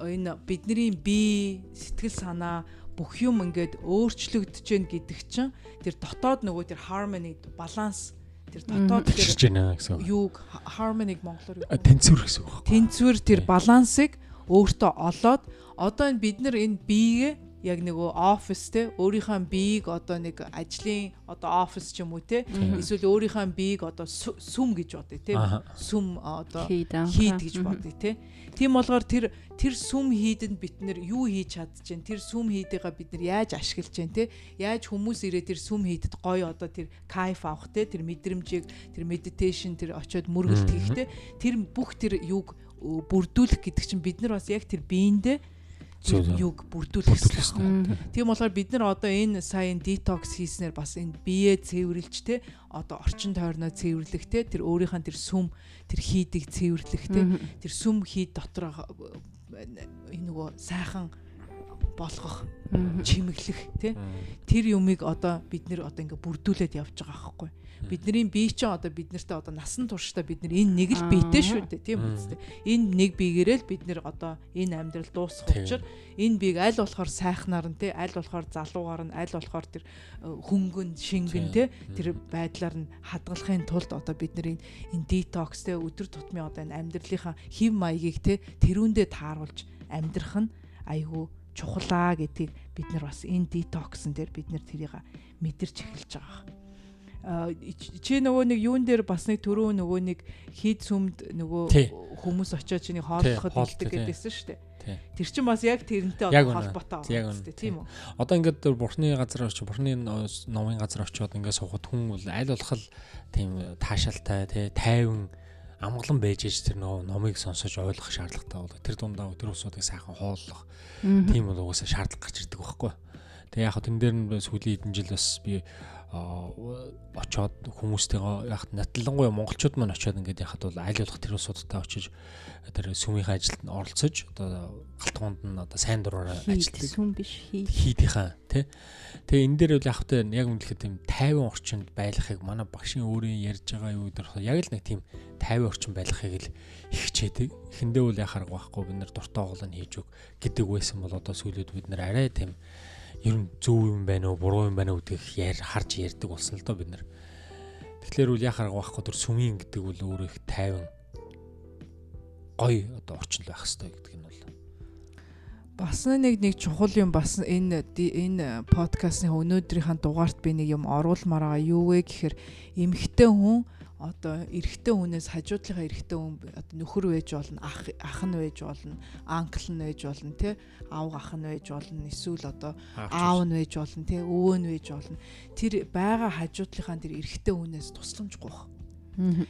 энэ бидний бие сэтгэл санаа бүх юм ингээд өөрчлөгдөж гэн гэдэг чинь тэр дотоод нөгөө тэр harmony баланс тэр дотоод тэр юуг harmony монголоор тэнцвэр гэсэн үг. Байна. Тэнцвэр тэр балансыг өөртөө олоод одоо энэ бид нар энэ биегээ яг нөгөө офис те өөрийнхөө биеийг одоо нэг ажлын одоо офис ч юм уу те эсвэл өөрийнхөө биеийг одоо сүм гэж бодъё те сүм одоо хийд гэж бодъё те. Тийм болгоор тэр тэр сүм хийдэнд бид нэр юу хийж чадчихээн тэр сүм хийдээгээ бид нар яаж ашиглаж जैन те? Яаж хүмүүс ирээ тэр сүм хийдэд гоё одоо тэр кайф авах те? Тэр мэдрэмжийг тэр медитейшн тэр очиод мөргөлт хийх те? Тэр бүх тэр юг бүрдүүлэх гэдэг чинь бид нар бас яг тэр биендээ юг бүрдүүлэх хэрэгтэй. Тийм болохоор бид нар одоо энэ сайн детокс хийснээр бас энэ бие цэвэрлж те одоо орчин тойрноо цэвэрлэх те тэр өөрийнх нь тэр сүм тэр хийдийг цэвэрлэх те тэр сүм хийд дотор энэ нөгөө сайхан болгох чимэглэх тий тэр юмыг одоо бид нэр одоо ингээ бүрдүүлээд явж байгаа байхгүй бидний бие чинь одоо бид нартай одоо насан туршдаа бид нар энэ нэг л биетэй шүү дээ тийм үстэй энэ нэг биегээрээ л бид нэр одоо энэ амьдрал дуусах учраас энэ биег аль болохоор сайхнаар нь тий аль болохоор залуугаар нь аль болохоор тэр э, хөнгөн шингэн тий тэр байдлаар нь хадгалахын тулд одоо бид нар энэ детокс тий өдөр тутмын одоо энэ амьдралынхаа хэв маягийг тий тэрүүндээ тааруулж амьдрах нь айгүй чухлаа гэдгийг бид нар бас энэ детоксн дээр бид нар тэрийг мэдэрч эхэлж байгаа. Чи нөгөө нэг юун дээр бас нэг төрөө нөгөө нэг хід сүмд нөгөө хүмүүс очиод чиний хооллоход хэлдэг гэдээсэн шүү дээ. Тэр чинь бас яг тэрнтэй холбоотой байна тийм үү? Одоо ингээд бурхны газар очиж бурхны номын газар очиод ингээд сухад хүн бол аль болох тийм таашаалтай тий тайван амгалан байж ич тэр нөө номыг сонсож ойлгох шаардлагатай бол тэр дундаа тэр усуудыг сайхан хооllох тийм бол угаасаа шаардлага гарч ирдэг байхгүй. Тэгээ яг хаа тэн дээр нь сүүлийн хэдэн жил бас би очоод хүмүүстэйгээ яг натлангуй монголчууд маань очоод ингээд яхад бол аль болох тэр усуудтай очиж тэр сүмийн ажилд нь оролцож одоо галтгоонд нь одоо сайн дураараа ажилладаг. Сүм биш хийдийнхаа тий. Тэгээ энэ дээр бол яг хөтэ яг үнэхээр тийм 50 орчинд байлгахыг манай багшийн өөрийн ярьж байгаа юу дээр яг л нэг тийм 50 орчим байлгахыг л хичээдэг. Эхэндээ бол яхаар байхгүй бид нар дуртай оголоо хийж өг гэдэг байсан бол одоо сүүлүүд бид нар арай тийм ер нь зөв юм байна уу, буруу юм байна уу гэдгийг яар харж ярьдаг болсон л доо бид нар. Тэгэхээр үл яхаар байхгүй төр сүмийн гэдэг бол өөрөө их тайван гоё одоо орчин байх хэрэгтэй гэдэг нь бол бас нэг нэг чухал юм бас энэ энэ подкастын өнөөдрийнхээ дугаарт би нэг юм оруулмаар байгаа юу вэ гэхээр эмхтэй хүн одоо эрэгтэй хүнээс хажуудлынхаа эрэгтэй хүн одоо нөхөр байж болно ах ах нь байж болно анкл нь байж болно те аав ах нь байж болно эсвэл одоо аав нь байж болно те өвөө нь байж болно. Тэр байгаа хажуудлынхаа тэр эрэгтэй хүнээс тусламжгүй байна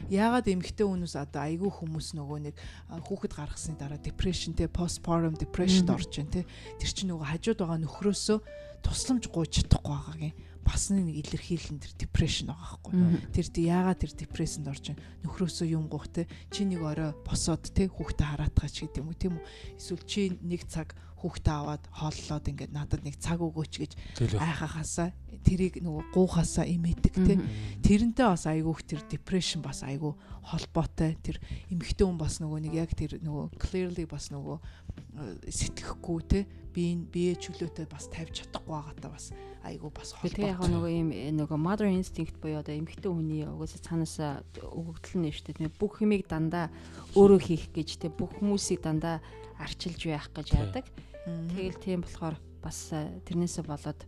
Яагаад эмэгтэй хүмүүс одоо айгүй хүмүүс нөгөө нэг хүүхэд гаргасны дараа depressionтэй postpartum depressionд орж байна те тэр чинь нөгөө хажууд байгаа нөхрөөсөө тусламж гуйж чадахгүй байгаагийн бас нэг илэрхийлэн тэр депрешн байгаа байхгүй. Тэр яагаад тэр депрессэнд орж нөхрөөсөө юм гоох те чи нэг орой босоод те хүүхдээ хараатгаач гэдэг юм уу тийм үү. Эсвэл чи нэг цаг хүүхдээ аваад хооллоод ингээд надад нэг цаг өгөөч гэж айхахаасаа тэрийг нөгөө гуухаасаа имээдэг те. Тэрнтэй бас айгүйх тэр депрешн бас айгүй холбоотой. Тэр эмэгтэй хүн бас нөгөө нэг яг тэр нөгөө clearly бас нөгөө э, сэтгэхгүй те би бие чөлөөтэй бас тавьж чадахгүй байгаатай бас айгүй бас холбоотой. Тэгээ яг нөгөө юм э, нөгөө mother instinct буюу одоо эмэгтэй хүний угаасаа цаанаас өгөгдөл нь шүү дээ. Бүх хэмийг дандаа өөрөө хийх гэж те бүх хүмүүсийг дандаа арчилж байх гэж яадаг. Тэгэл тийм болохоор бас э, тэрнээсээ болоод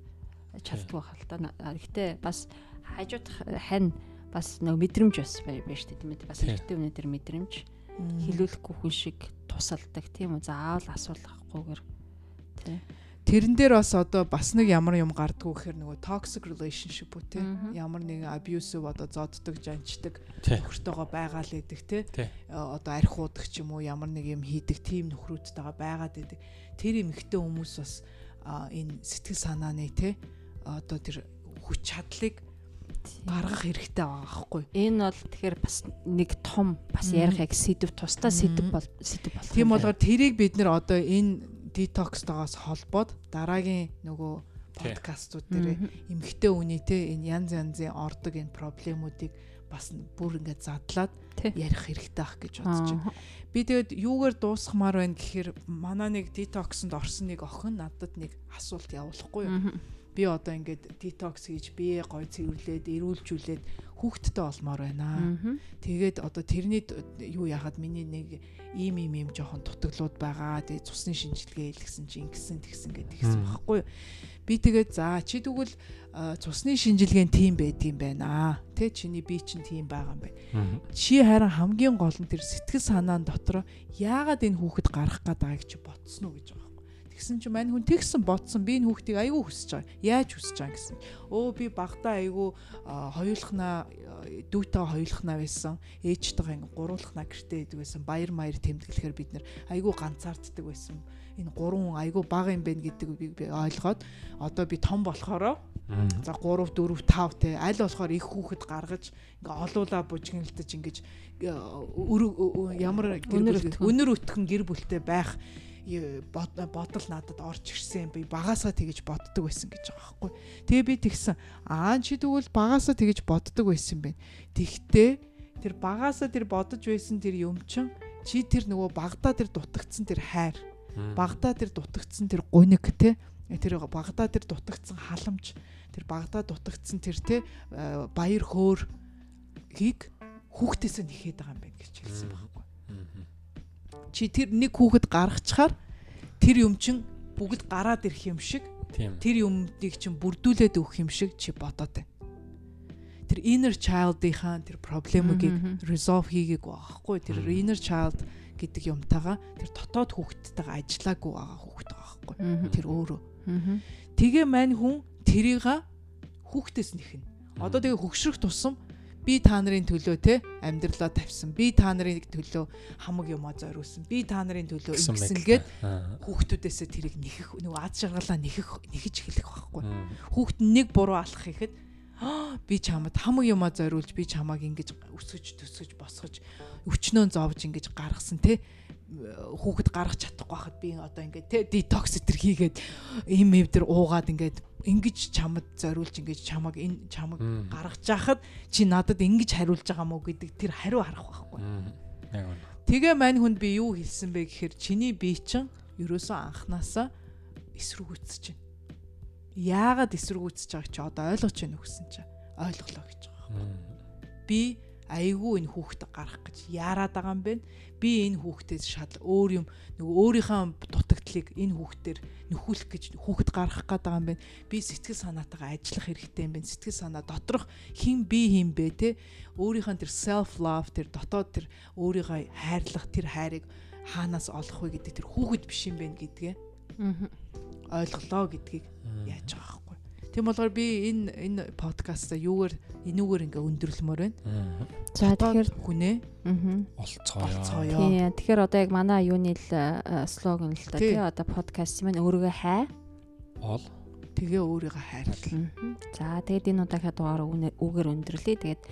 чаддгүй байх л та. Гэхдээ бас хажууд хань бас нөгөө мэдрэмж бас байна шүү дээ тийм ээ. Бас эрэгтэй хүний тэр мэдрэмж хилүүлэхгүй хүн шиг тусалдаг тийм үү. Заавал асуулахгүйгээр тий. Тэрэн дээр бас одоо бас нэг ямар юм гардггүй гэхээр нөгөө toxic relationship үү те ямар нэг abusive одоо зоддог жанчдаг нөхөртөөгөө байгаа л идэг те одоо арх уудаг ч юм уу ямар нэг юм хийдэг тийм нөхрүүдтэйгээ байгаад идэг. Тэр эмэгтэй хүмүүс бас энэ сэтгэл санааны те одоо тэр хүч чадлыг гаргах хэрэгтэй байгаа байхгүй. Энэ бол тэгэхээр бас нэг том бас ярих яг сэдв тусдаа сэдв бол сэдв болох. Тийм болгоор тэрийг бид нэр одоо энэ детокстойгоос холбоод дараагийн нөгөө подкастууд дээр эмгхтэй үнэтэй энэ янз янзын ордог энэ проблемуудыг бас бүр ингээд задлаад ярих хэрэгтэй ах гэж бодож байна. Би тэгээд юугаар дуусгамаар байна гэхээр манай нэг детоксонд орсон нэг охин надад нэг асуулт явуулахгүй юу? Би одоо ингээд детокс хийж бие гой цэвэрлээд эрүүлжүүлээд хүүхдтэй болмоор байна. Тэгээд одоо тэрний юу яхад миний нэг ийм ийм ийм жоохон дутаглууд байгаа. Тэгээд цусны шинжилгээ хийлгсэн чи ингэсэн тэгсэн гэдэг хэлсэн байхгүй юу? Би тэгээд за чи тэгвэл цусны шинжилгээний тим байдгийм байна. Тэ чиний бие чинь тийм байгаа юм байна. Чи харин хамгийн гол нь тэр сэтгэл санаан дотор яагаад энэ хүүхэд гарах гээд байгааг чи ботсон уу гэж байгаа Тэгсэн чинь мань хүн тэгсэн бодсон би энэ хүүхдийг айгүй хүсэж байгаа. Яаж хүсэж байгаа гэсэн. Өө би багтаа айгүй хоёулахнаа дүүтэй хоёулахнаа байсан. Ээжтэйгээ ингээ гуруулахнаа гэртээ идэг байсан. Баяр маяр тэмдэглэхээр бид нэр айгүй ганцаарддаг байсан. Энэ гурван хүн айгүй бага юм байна гэдэг би ойлгоод одоо би том болохоро За 3 4 5 те аль болохоор их хүүхэд гаргаж ингээ олуула бужигнэлтэж ингэж ямар өнөр өтгөн гэр бүлтэй байх бодол надад орж ирсэн би багасаа тэгэж боддог байсан гэж байгаа байхгүй. Тэгээ би тэгсэн аа чи тэгвэл багасаа тэгэж боддог байсан байх. Тэгтээ тэр багасаа тэр бодож байсан тэр юм чин чи тэр нөгөө багтаа тэр дутагдсан тэр хайр багтаа тэр дутагдсан тэр гуниг те тэр багтаа тэр дутагдсан халамж тэр багтаа дутагдсан тэр те баяр хөөр хийг хүүхдээсээ нэхээд байгаа юм байна гэж хэлсэн байхгүй чи тэр нэг хүүхэд гаргачихаар тэр юм чин бүгд гараад ирэх юм шиг тэр юмыг чин бүрдүүлээд өгөх юм шиг чи бодоод байна. Тэр inner child-ийнхаа тэр проблемыг resolve хийгээгүй байхгүй. Тэр inner child гэдэг юмтайгаа тэр дотоод хүүхдтэйгээ ажиллаагүй байгаа хүүхэд байгаа байхгүй. Тэр өөрөө. Тэгээ мань хүн тэрийг хүүхдээс нэхнэ. Одоо тэгээ хөгшрөх тусам Би та нарын төлөө те амьдралаа тавьсан. Би та нарын төлөө хамаг юмаа зориулсан. Би та нарын төлөө ингэсэн гэд хүүхдүүдээсээ тэрийг нэхэх нөгөө ад жаргалаа нэхэх нэхэж эхлэх байхгүй. Хүүхд нэг буруу алах ихэд би чамд хамаг юмаа зориулж би чамааг ингэж өсгөж төсгөж босгож өчнөө зовж ингэж гаргасан те хүүхэд гаргах чадахгүй байхад би одоо ингээд те детокс өтер хийгээд им эвдэр уугаад ингээд ингэж чамд зориулж ингэж чамаг энэ чамаг гаргаж яхад чи надад ингэж хариулж байгаа мó гэдэг тэр хариу харах байхгүй. Тэгээ мань хүнд би юу хэлсэн бэ гэхээр чиний бие чин ерөөсөө анханасаа эсрүүгүцэж байна яагаад эсэргүүцэж байгааг чи одоо ойлгож байна уу гэсэн чи ойлголоо гэж байгаа. Би айгүй энэ хүүхдэд гарах гэж яарад байгаа юм бэ? Би энэ хүүхдээс шал өөр юм нөгөө өөрийнхөө дутагдлыг энэ хүүхдээр нөхүүлэх гэж хүүхэд гаргах гээд байгаа юм бэ? Би сэтгэл санаатайгаа ажиллах хэрэгтэй юм бэ? Сэтгэл санаа доторх хин би хин бэ те? Өөрийнхөө тэр self love тэр дотоод тэр өөрийгөө хайрлах тэр хайрыг хаанаас олох вэ гэдэг тэр хүүхэд биш юм бэ гэдгээ. Аа ойлголоо гэдгийг яаж байгаа байхгүй. Тийм болохоор би энэ энэ подкаста юугаар энүүгээр ингээ өндөрлмөр байна. За тэгэхээр хүнээ олцгоё. Тийм. Тэгэхээр одоо яг манай юуны л слоган л та тийм одоо подкаст маань өөрийгөө хай. Ол. Тэгээ өөрийгөө хайрлал. За тэгээд энэ удаагийн дугаар үгээр өндөрлөе. Тэгээд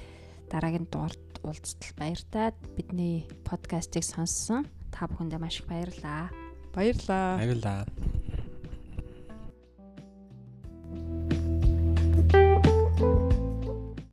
дараагийн дугаард уулзтал баяртай. Бидний подкастыг сонссон та бүхэндээ маш их баярлалаа. Баярлалаа. Баярлалаа.